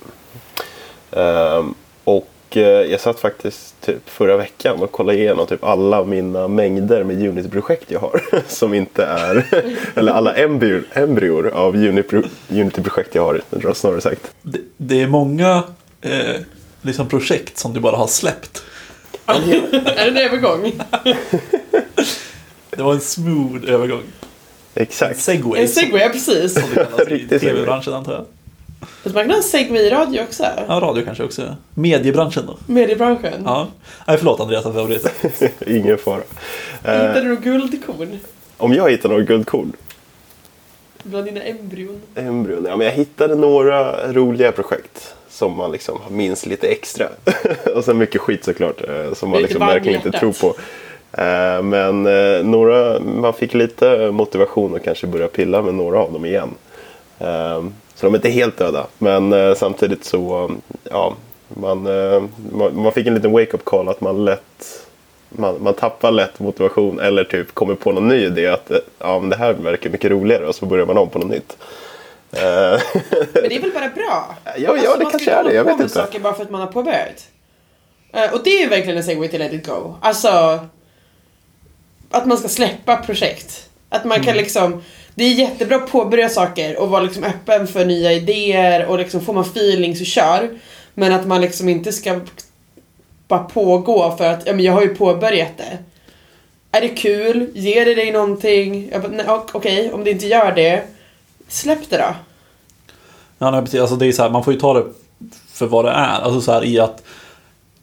Ehm, och eh, jag satt faktiskt typ förra veckan och kollade igenom typ alla mina mängder med Unity-projekt jag har. *laughs* Som inte är, *laughs* eller alla embryor, embryor av Unity- Unity-projekt jag har, snarare sagt. Det, det är många eh, liksom projekt som du bara har släppt. är det en övergång? *laughs* Det var en smooth övergång. En Exakt. segway. En segway, ja precis. Som det kallas i *laughs* segway. tv-branschen antar jag. Fast man kan ha en segway-radio också. Ja, radio kanske också. Mediebranschen då. Mediebranschen. Ja. Nej, förlåt Andreas att jag avbryter. Ingen fara. Eh, Hittade du guldkorn om jag hittar några guldkorn bland dina embryon? Embryon. Ja, men jag hittade några roliga projekt som man liksom minns lite extra. *laughs* och sen mycket skit såklart eh, som man liksom verkligen inte tror på. Eh, Men eh, några, man fick lite motivation att kanske börja pilla med några av dem igen. Så de är inte helt döda. Men samtidigt så, ja, man, man man fick en liten wake-up call att man lätt man, man tappar lätt motivation eller typ kommer på någon ny idé att eh, ja, men det här verkar mycket roligare och så börjar man om på något nytt. Eh, *laughs* Men det är väl bara bra? Ja, ja, det man ska kanske är det, jag vet inte. saker bara för att man har påbörjat. Eh, och det är ju verkligen en segway till Let it go. Alltså... Att man ska släppa projekt. Att man Mm. kan liksom... Det är jättebra att påbörja saker och vara liksom öppen för nya idéer och liksom får man feeling så kör. Men att man liksom inte ska bara pågå för att ja, men jag har ju påbörjat det. Är det kul? Ger det dig någonting? Jag bara, Okej, om det inte gör det, släpp det då. Ja, nej, precis. Alltså, det är så här, man får ju ta det för vad det är. Alltså så här i att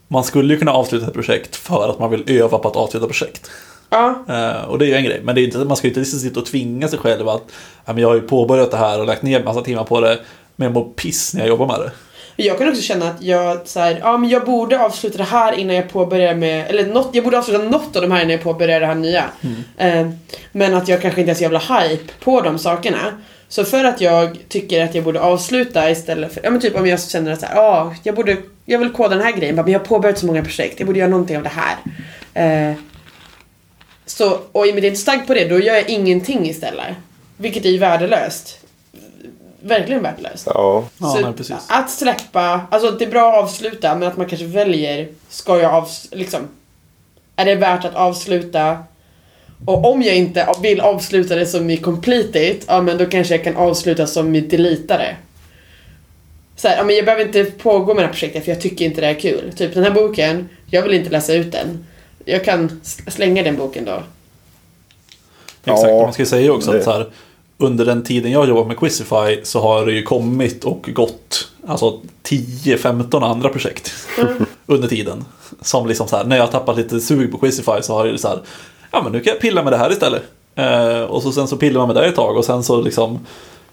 man skulle ju kunna avsluta ett projekt för att man vill öva på att avsluta projekt. Ja, Eh, och det är ju en grej. Men det är inte, man ska ju inte liksom sitta och tvinga sig själv att ja, men jag har ju påbörjat det här och lagt ner massa timmar på det. Men jag mår piss när jag jobbar med det. Jag kan också känna att jag så här, ja men jag borde avsluta det här innan jag påbörjar med, eller något, jag borde avsluta något av de här innan jag påbörjar det här nya. Eh, men att jag kanske inte är så jävla hype på de sakerna. Så för att jag tycker att jag borde avsluta istället för, ja men typ om jag känner att så här, ja, jag borde, jag vill koda den här grejen, men jag har påbörjat så många projekt, jag borde göra någonting av det här. Eh, så, och i och med att jag inte är stark på det, då gör jag ingenting istället. Vilket är ju värdelöst. Verkligen värdelöst. Ja, Ja, Så. Att släppa, alltså det är bra att avsluta men att man kanske väljer, ska jag avs liksom, är det värt att avsluta? Och om jag inte vill avsluta det som i complete it, ja men då kanske jag kan avsluta som i delita det. Så här, ja, men jag behöver inte pågå med det här projektet för jag tycker inte det är kul. Typ den här boken, jag vill inte läsa ut den. Jag kan slänga den boken då. Exakt, Ja, man ska säga också det- att så här, under den tiden jag jobbat med Quizify så har det ju kommit och gått alltså 10-15 andra projekt under tiden. Som liksom så här, när jag har tappat lite sug på Quizify så har det så här, ja men nu kan jag pilla med det här istället. Eh, och så sen så pillar man med det ett tag och sen så liksom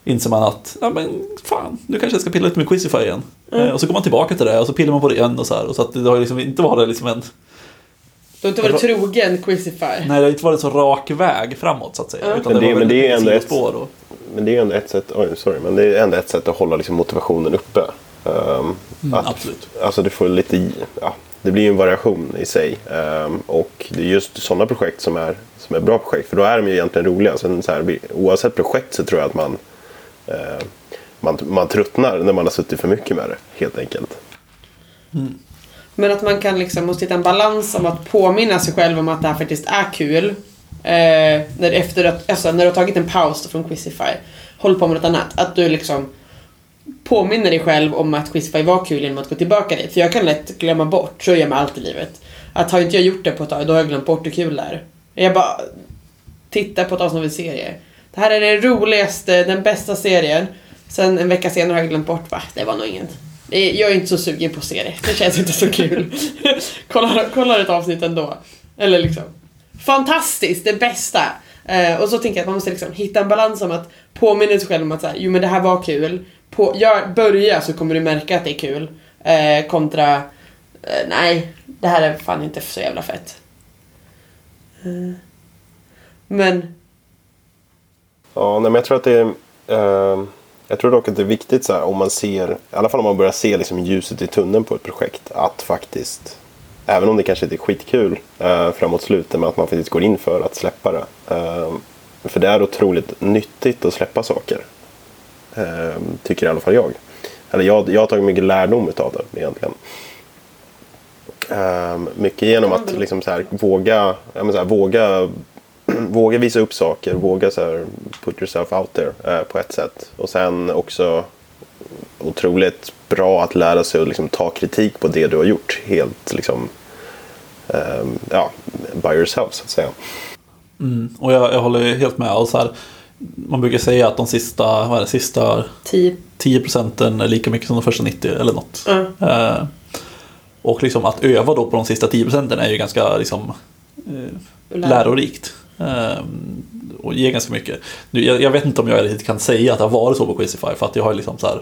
inser man att, ja men fan, nu kanske jag ska pilla lite med Quizify igen. Eh, och så går man tillbaka till det och så pillar man på det igen och så här. Och så att det har liksom inte varit liksom en, Du har inte varit trogen Quizify. nej det har inte varit så rak väg framåt så att säga. Ja. Utan Men det- var men det är ändå ett- sidospår och, men det är ändå ett sätt, oj, sorry, men det är ändå ett sätt att hålla liksom, motivationen uppe. Ehm, Mm, att, absolut. Alltså det får lite, ja, det blir ju en variation i sig. Ehm, och det är just sådana projekt som är, som är bra projekt. För då är de ju egentligen roliga. Sen, så här, oavsett projekt så tror jag att man, eh, man, man tröttnar när man har suttit för mycket med det. Helt enkelt. Men att man kan liksom måste hitta en balans om att påminna sig själv om att det här faktiskt är kul. Eh, när, efter att, alltså, när du har tagit en paus från Quizify, håll på med något annat. Att du liksom påminner dig själv om att Quizify var kul genom att gå tillbaka dit. För jag kan lätt glömma bort, så gör jag med allt i livet. Att har inte jag gjort det på ett tag, då har jag glömt bort hur kul det är. Jag bara tittar på ett avsnitt av en serie. Det här är den roligaste, den bästa serien. Sen en vecka senare har jag glömt bort, va, det var nog inget. Det är- Jag är inte så sugen på serier. Det känns inte så kul. *laughs* kollar, kollar ett avsnitt ändå. Eller liksom. Fantastiskt, det bästa. Eh, och så tänker jag att man måste liksom hitta en balans om att påminna sig själv om att så här, jo men det här var kul. På, gör, börja så kommer du märka att det är kul. Eh, kontra, eh, nej, det här är fan inte så jävla fett. Eh, men, Ja, nej, men jag tror att det är... Jag tror dock att det är viktigt så här, om man ser, i alla fall om man börjar se liksom, ljuset i tunneln på ett projekt, att faktiskt, även om det kanske inte är skitkul eh, framåt slutet, men att man faktiskt går in för att släppa det. Eh, för det är otroligt nyttigt att släppa saker. Eh, tycker i alla fall jag. Eller jag, jag har tagit mycket lärdom av det egentligen. Eh, mycket genom att liksom så här, våga, ja, så här, våga våga visa upp saker, våga så här, put yourself out there eh, på ett sätt. Och sen också otroligt bra att lära sig att liksom, ta kritik på det du har gjort helt liksom, eh, ja, by yourself så att säga. Mm, och jag, jag håller helt med. Och så här, man brukar säga att de sista, vad är det, sista tio. 10 procenten är lika mycket som de första 90 eller något. Ja. Eh, och liksom att öva då på de sista 10 procenten är ju ganska liksom, eh, lärorikt. Eh, och ger ganska mycket. Nu, jag, jag vet inte om jag riktigt kan säga att det har varit så på Quizify för att jag har liksom så här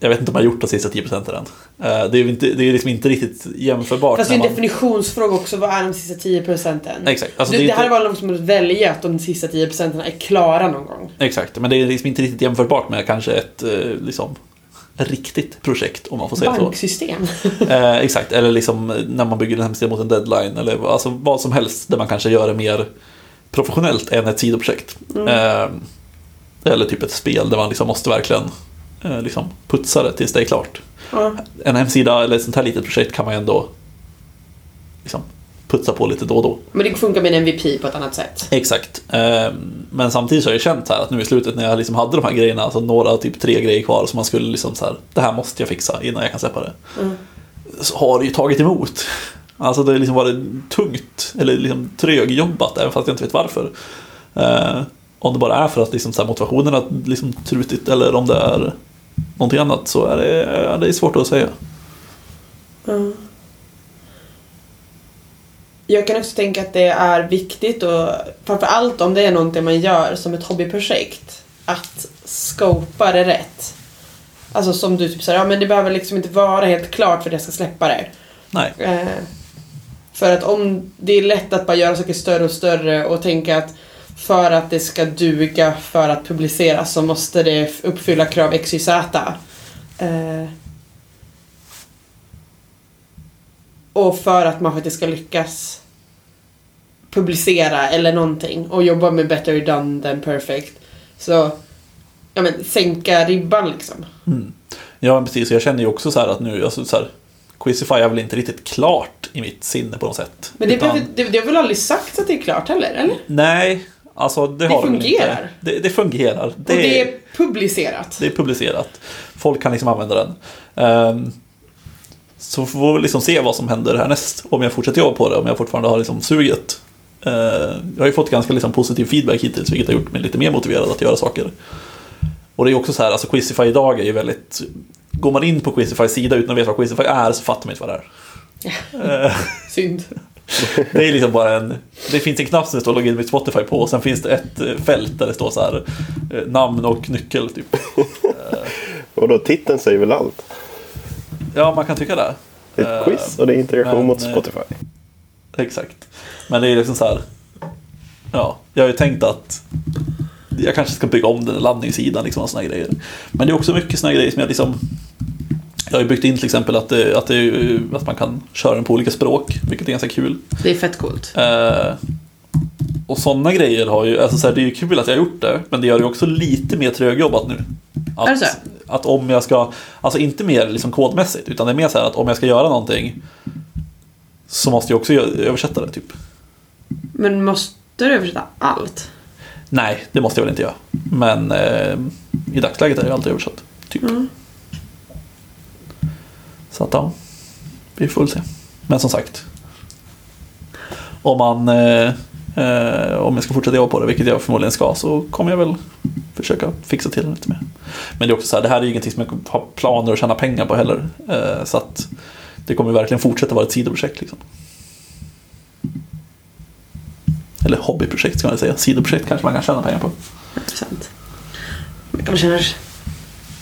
jag vet inte om jag har gjort de sista 10 procenten än. Eh, det är inte, det är liksom inte riktigt jämförbart. Fast det är en man- definitionsfråga också, vad är de sista 10 procenten? Exakt. Alltså, du, det det, är här inte- var något som att välja att de sista 10 procenten är klara någon gång. Exakt, men det är liksom inte riktigt jämförbart med kanske ett eh, liksom, riktigt projekt om man får säga så. Banksystem. *laughs* Eh, exakt, eller liksom när man bygger en hemsida mot en deadline eller alltså vad som helst där man kanske gör det mer professionellt än ett sidoprojekt. Eh, eller typ ett spel där man liksom måste verkligen eh, liksom putsa det tills det är klart. ja. En hemsida eller ett sånt här litet projekt kan man ju ändå liksom putsa på lite då och då. Men det funkar med en MVP på ett annat sätt. Exakt. Eh, Men samtidigt så har jag känt här att nu i slutet när jag liksom hade de här grejerna, alltså några, typ tre grejer kvar som man skulle liksom så här, det här måste jag fixa innan jag kan släppa det. Så har det ju tagit emot. Alltså det har liksom varit tungt, eller liksom trögjobbat, även fast jag inte vet varför. Eh, om det bara är för att liksom så här motivationen har liksom trutit eller om det är någonting annat så är det, det är svårt att säga. Ja. Jag kan också tänka att det är viktigt och framförallt om det är någonting man gör som ett hobbyprojekt att skopa det rätt. Alltså som du typ säger, ja men det behöver liksom inte vara helt klart för att jag ska släppa det. Nej. Eh, för att om det är lätt att bara göra saker större och större och tänka att för att det ska duga för att publiceras så måste det uppfylla krav X, Y, Z. Eh, och för att man faktiskt ska lyckas publicera eller någonting och jobba med better done than perfect. Så, ja men sänka ribban liksom. Mm. Ja, men precis. Jag känner ju också så här att nu, alltså så här, Quizify är väl inte riktigt klart i mitt sinne på något sätt. Men det, Utan- det, det har väl aldrig sagt att det är klart heller? Eller? Nej, alltså det, har de väl fungerar. Inte. Det, det fungerar. Det, och det är publicerat. det är publicerat. Folk kan liksom använda den. Ehm, så får vi liksom se vad som händer härnäst. Om jag fortsätter jobba på det, om jag fortfarande har liksom suget. Ehm, jag har ju fått ganska liksom positiv feedback hittills, vilket har gjort mig lite mer motiverad att göra saker. Och det är också så här, alltså Quizify idag är ju väldigt... Går man in på Quizifys sida utan att veta vad Quizify är så fattar man inte vad det är. Ehm, *laughs* Synd. det är liksom bara en... Det finns en knapp som det står login med Spotify på och sen finns det ett eh, fält där det står så här eh, namn och nyckel typ. *laughs* Och då titeln säger väl allt. Ja, man kan tycka det. Det är ett Eh, quiz och det är integration men, mot eh, Spotify. Exakt. Men det är liksom så här. Ja, jag har ju tänkt att jag kanske ska bygga om den där laddningssidan liksom och såna grejer. Men det är också mycket såna grejer som jag liksom jag har ju byggt in till exempel att, det, att, det, att man kan köra den på olika språk, vilket är ganska kul. Det är fett coolt. Eh, och sådana grejer har ju, alltså så här, det är ju kul att jag har gjort det, men det gör det ju också lite mer trögjobbat nu. Att, Är det så? Att om jag ska, alltså inte mer liksom kodmässigt, utan det är mer så här att om jag ska göra någonting så måste jag också översätta det typ. Men måste du översätta allt? Nej, det måste jag väl inte göra. Men eh, i dagsläget är det alltid översatt. Typ. Mm. Så att ja, vi får väl se. Men som sagt. Om man eh, eh, om jag ska fortsätta jobba på det, vilket jag förmodligen ska, så kommer jag väl försöka fixa till det lite mer. Men det är också så här, det här är ju ingenting som jag har planer att tjäna pengar på heller. Eh, så att det kommer verkligen fortsätta vara ett sidoprojekt liksom. Eller hobbyprojekt ska man säga. Sidoprojekt kanske man kan tjäna pengar på. Intressant. Man tjänar...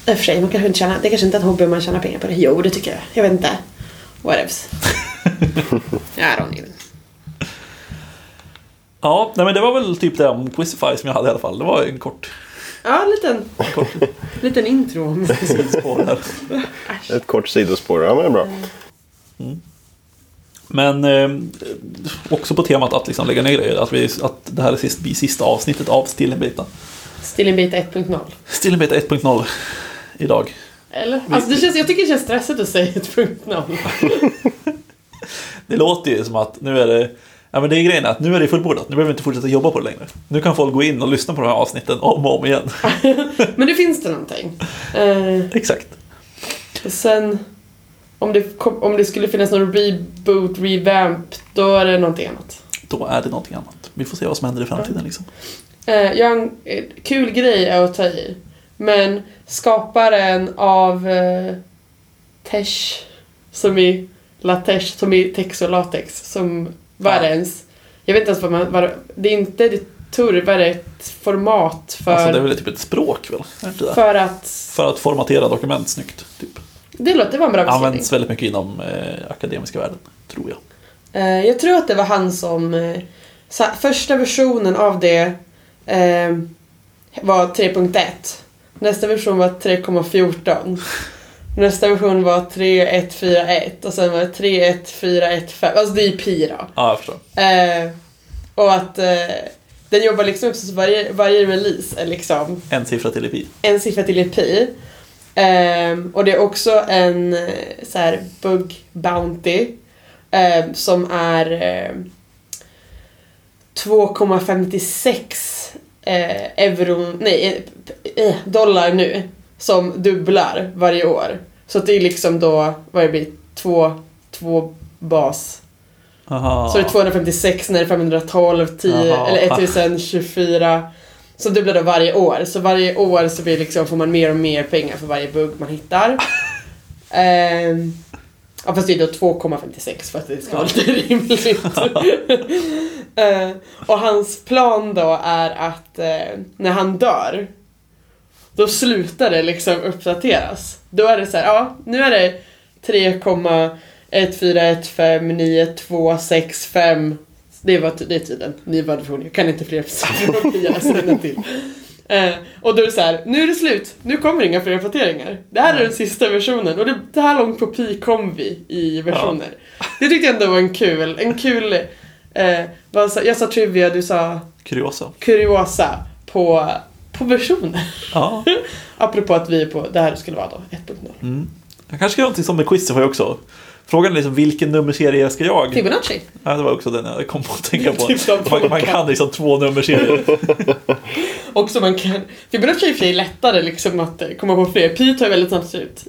I och för sig, man kanske inte tjänar... Det är kanske inte är en hobby om man tjänar pengar på det. Jo, det tycker jag. Jag vet inte. Whatevs. *laughs* I don't even. Ja, nej men det var väl typ det om Quizify som jag hade i alla fall. Det var en kort, Ja, en liten, *laughs* liten intro. om-. Ett kort sidospår, ja men det är bra. Men eh, också på temat att liksom lägga ner grejer. Att, vi, att det här är sist, sista avsnittet av Stillenbeta. Stillenbita 1.0. Stillenbeta 1.0 idag. Eller? Alltså, det känns, jag tycker det känns stressigt att säga 1.0. *laughs* Det låter ju som att nu är det Ja men det är grejen att nu är det fullbordat. Nu behöver vi inte fortsätta jobba på det längre. Nu kan folk gå in och lyssna på de här avsnitten om och om igen. *laughs* Men det finns det någonting. Eh, Exakt. sen... Om det, kom, om det skulle finnas någon reboot, revamp, då är det någonting annat. Då är det någonting annat. Vi får se vad som händer i framtiden liksom. Eh, har en eh, kul grej är att ta i. Men skaparen av eh, Tesh, som i latex, som i tex och latex, som vad är det ens? Jag vet inte ens vad man, vad, det- är inte editor, vad är det ett format för, Alltså det är väl typ ett språk väl? För att, För att formatera dokument snyggt. Typ. det låter, det var en bra beskrivning. Används väldigt mycket inom eh, akademiska världen, tror jag. Eh, jag tror att det var han som... Eh, första versionen av det eh, var 3.1. Nästa version var 3.14. Nästa version var 3.141 och sen var det 3.1.4.1.5. Alltså det är pi då. Ja, jag förstår. Eh, och att eh, den jobbar liksom också så varje, varje release är liksom En siffra till i pi. en siffra till ett pi. Ehm, och det är också en eh, så här bug bounty ehm, som är ehm, 2,56 eh, euro, nej, eh, eh, dollar nu som dubblar varje år. Så att det är liksom då, vad det blir, två, två bas. Aha. Så det är 256 när det är 512, 10, Jaha. eller 1024. Så dubblar det varje år. Så varje år så blir liksom, får man mer och mer pengar för varje bugg man hittar. *laughs* Ehm, Ja fast det är då 2,56 för att det ska vara lite rimligt. *laughs* Eh, och hans plan då är att eh, när han dör då slutar det liksom uppdateras. Då är det så här, ja nu är det 3,141592565 det var det är tiden, ny version. Jag kan inte fler siffror till. *laughs* Eh, och då är det så här, nu är det slut, nu kommer inga fler uppdateringar. Det här är den sista versionen och det, det här långt på pi kom vi i versioner. Det tyckte jag ändå var en kul, en kul, eh, jag sa trivia, du sa Kuriosa. kuriosa på, på versioner. Ja. *laughs* Apropå att vi är på, det här skulle vara då 1.0. Mm. Jag kanske ska göra någonting som med Quizify också. Frågan är liksom vilken nummerserie ska jag? Fibonacci. Ja, det var också den jag kom på att tänka på. Typ Man, man kan liksom två nummerserier. *laughs* Också man kan, Fibonacci är i och för sig lättare liksom att eh, komma på fler. Pi tar väldigt snabbt ut.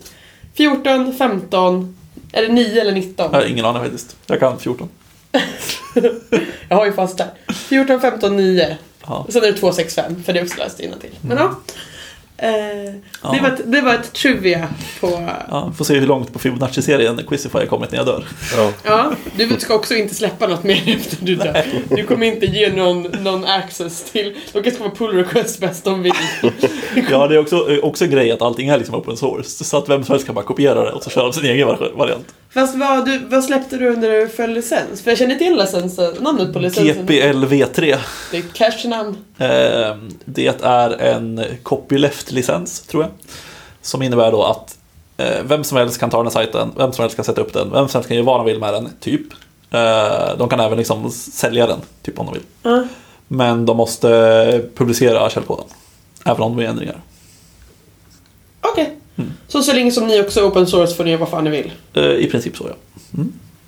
14, 15, är det 9 eller 19? Jag har ingen aning faktiskt. Jag kan 14. *laughs* Jag har ju fast där. 14, 15, 9. Ja. Sen är det 2, 6, 5 för det är också läst innantill. Men ja. Eh, Ja. det, var ett, det var ett trivia på... Ja, får se hur långt på Fibonacci-serien Quizify har kommit när jag dör. Ja. Ja, du ska också inte släppa något mer efter du dör. Du kommer inte ge någon, någon access till... De kan skapa pull request bäst de vill. Ja, det är också, också en grej att allting är liksom open source. Så att vem som helst kan bara kopiera det och så köra sin egen vari- variant. Fast vad, du, vad släppte du under för licens? För jag känner inte igen licensen, namnet på licensen. GPLv3. Det är ett cashnamn. Eh, det är en copyleft-licens, tror jag. Som innebär då att eh, vem som helst kan ta den här sajten, vem som helst kan sätta upp den, vem som helst kan göra vad de vill med den, typ. Eh, de kan även liksom sälja den, typ om de vill. Ja. Men de måste publicera källkoden. Även om det är ändringar. Okej. Mm. Så så länge som ni också är open source får ni göra vad fan ni vill. Eh, I princip så, ja.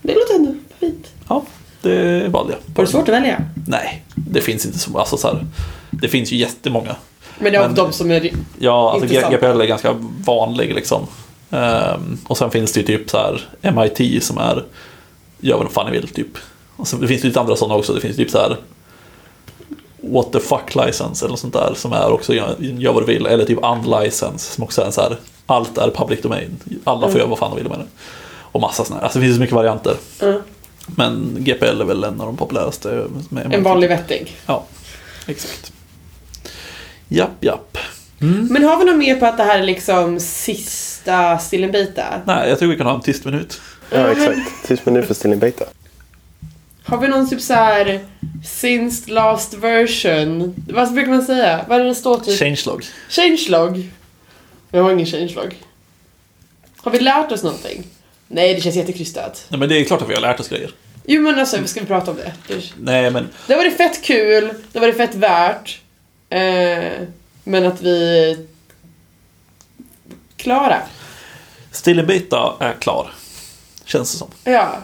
Det låter ändå fint. Ja, det valde jag. Var det svårt att välja? Nej, det finns inte så alltså, så här, Det finns ju jättemånga. Men det är Men- de som är... Ja, alltså. GPL är ganska vanlig liksom. Ehm, och sen finns det ju typ så här MIT som är gör vad fan ni vill typ. Och sen det finns lite andra sådana också. Det finns typ så här What the fuck license eller sånt där som är också gör, gör vad du vill. Eller typ unlicense som också är så här allt är public domain. Alla får Mm. göra vad fan de vill med det. Och massa sådana. Alltså det finns så mycket varianter. Ja. Men GPL är väl en av de populäraste. En vanlig vettig. Ja, exakt. Japp, japp. Men har vi något mer på att det här är liksom sista Stillenbita? Nej, jag tycker vi kan ha en tyst minut. ja, exakt. Tyst minut för Stilling Beta. Har vi någon typ så här since last version? Vad brukar man säga? Vad är det det står typ? Changelog. Changelog? Jag har ingen changelog. Har vi lärt oss någonting? Nej, det känns jättekrystat. Nej, men det är klart att vi har lärt oss grejer. Jo men alltså, ska vi prata om det? Det- Nej, men Det har varit fett kul, det har varit fett värt. Eh, men att vi... Klara. Still in Beta är klar. Känns det som. Ja.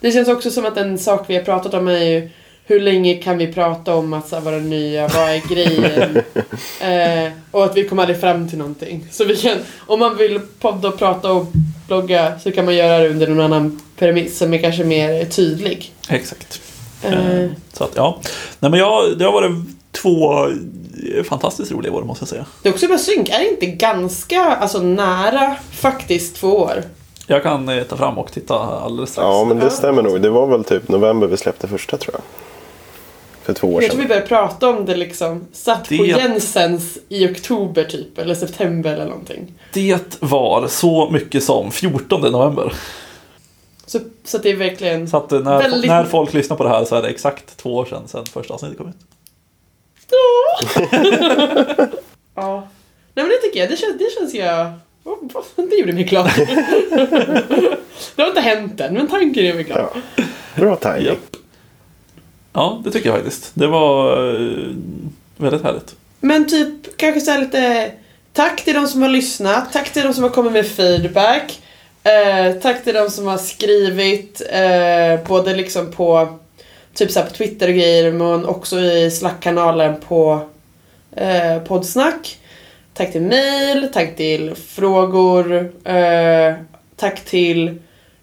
Det känns också som att en sak vi har pratat om är ju hur länge kan vi prata om att så vara nya, vad är grejen? *laughs* eh, och att vi kommer aldrig fram till någonting. Så vi kan, om man vill podda och prata och blogga så kan man göra det under någon annan premiss som är kanske mer tydlig. Exakt. Eh, Eh, Så att, ja. Nej, men jag, det har varit två fantastiskt roliga år, måste jag säga. det är också bara synk, är det inte ganska alltså, nära faktiskt två år? Jag kan eh, ta fram och titta alldeles strax. Ja, men det stämmer nog. Det var väl typ november vi släppte första tror jag. För två år Jag tror vi sedan. började prata om det liksom, satt på Det- Jensens i oktober typ, eller september eller någonting. Det var så mycket som 14 november. Så, så att det är verkligen... Så att eh, när, Väldigt- när folk lyssnar på det här så är det exakt två år sedan, sedan första avsnittet kom ut. *laughs* Ja. Nej men det tycker jag, det känns, det känns jag... *laughs* Det gjorde mig glad. *laughs* det har inte hänt än, men tanken gör mig glad. Ja. Bra timing. Japp. Ja, det tycker jag faktiskt. Det var eh, väldigt härligt. Men typ, kanske här lite... Tack till de som har lyssnat, tack till de som har kommit med feedback. Eh, tack till de som har skrivit, eh, både liksom på typ så här på Twitter och grejer, men också i Slack-kanalen på eh, Poddsnack. Tack till mail, tack till frågor, eh, tack till...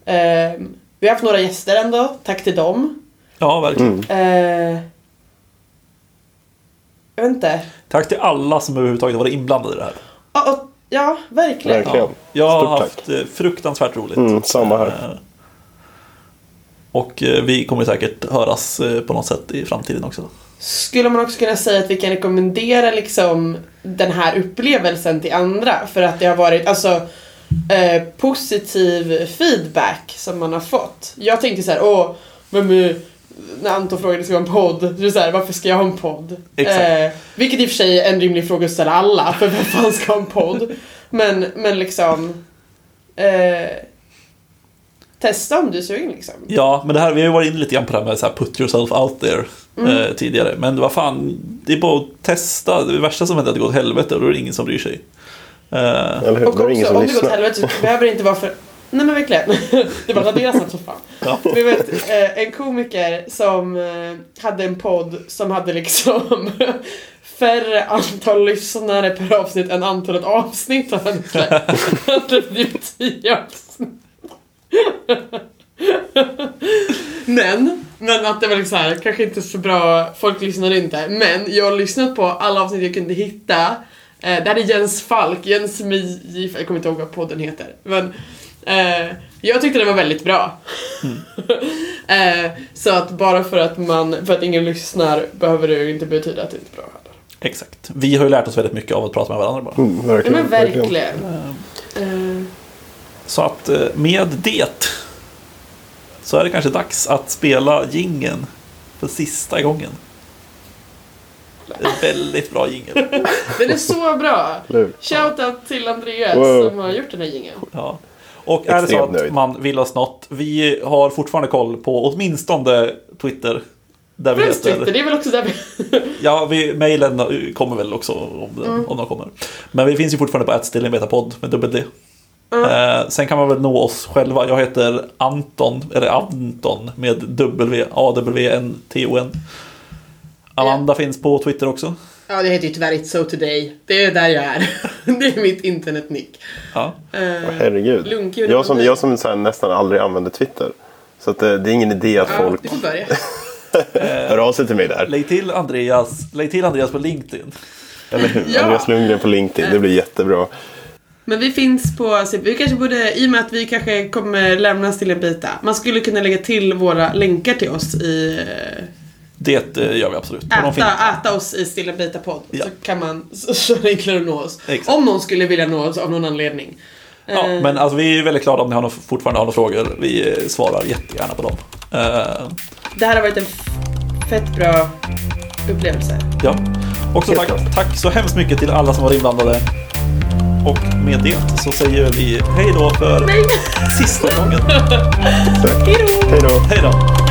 Eh, vi har haft några gäster ändå, tack till dem. Ja, verkligen. Mm. Eh, jag vet inte. Tack till alla som överhuvudtaget varit inblandade i det här. Ja, och Ja, verkligen. Verkligen. Jag har Stort haft tack. eh, fruktansvärt roligt. Mm, samma här. Och eh, vi kommer säkert höras eh, på något sätt i framtiden också. Skulle man också kunna säga att vi kan rekommendera liksom den här upplevelsen till andra för att det har varit alltså eh, positiv feedback som man har fått. Jag tänkte så här, åh, är, när Anton frågade ska jag ha en podd, är så här, varför ska jag ha en podd? Eh, vilket i och för sig är en rimlig fråga att ställa alla, *laughs* för vem fan ska ha en podd? Men, men liksom eh, Testa om du är sugen liksom. Ja, men det här, vi har ju varit inne lite grann på det här med så här, put yourself out there eh, tidigare. Men vad fan, det är bara att testa. Det värsta som händer är att det går åt helvete och då är det ingen som bryr sig. Eh, Eller hur? Och det ingen också, som om det går åt lyssnar. helvete så behöver det inte vara för... Nej men verkligen. *laughs* Det bara raderas snabbt som fan. ja. Vi vet, eh, en komiker som eh, hade en podd som hade liksom *laughs* färre antal lyssnare per avsnitt än antalet avsnitt han hade släppt. *laughs* Han släppte typ tio avsnitt. Men, men att det var liksom så här, kanske inte så bra, folk lyssnade inte. Men jag har lyssnat på alla avsnitt jag kunde hitta. Eh, det här är Jens Falk, Jens Mi, jag kommer inte ihåg vad podden heter. Men eh, jag tyckte det var väldigt bra. *laughs* eh, så att bara för att man, för att ingen lyssnar behöver det ju inte betyda att det inte är bra heller. Exakt. Vi har ju lärt oss väldigt mycket av att prata med varandra bara. Mm, Ja verkligen. men verkligen. Eh, Så att eh, med det så är det kanske dags att spela gingen för sista gången. En väldigt bra jingel. *laughs* den är så bra! Shoutout till Andreas Wow. som har gjort den här jingeln. Ja. Och är det så att man vill oss något, vi har fortfarande koll på åtminstone Twitter. Där vi Främst heter... Twitter, det är väl också där vi... *laughs* Ja, vi, mejlen kommer väl också om, den, om de kommer. Men vi finns ju fortfarande på attstillinbetapodd med dubbel D. Eh, sen kan man väl nå oss själva. Jag heter Anton, eller Anton med W, A-W-N-T-O-N. Amanda finns på Twitter också. Ja, det heter ju tyvärr It's So Today. Det är där jag är. *laughs* det är mitt internetnick. Ja. Eh, Herregud. Jag som, jag som så här nästan aldrig använder Twitter. Så att det, det är ingen idé att ja, folk du får börja. *laughs* hör av sig till mig där. Lägg till Andreas, lägg till Andreas på LinkedIn. Eller hur? Ja. Andreas Lundgren på LinkedIn. Det blir jättebra. Men vi finns på, så vi kanske borde, i och med att vi kanske kommer lämnas till en bita, man skulle kunna lägga till våra länkar till oss i äh, Det eh, gör vi absolut. Äta, äta oss i Stilla Bita podd. Ja. Så kan man, så, så är det enklare att nå oss. Exakt. Om någon skulle vilja nå oss av någon anledning. Ja, Eh, men alltså, vi är väldigt glada om ni har några, fortfarande har några frågor. Vi eh, svarar jättegärna på dem. Eh, Det här har varit en f- fett bra upplevelse. ja. Också tack, tack så hemskt mycket till alla som var inblandade. Och med det så säger vi hej då för sista gången. *laughs* Hej då. Hej då!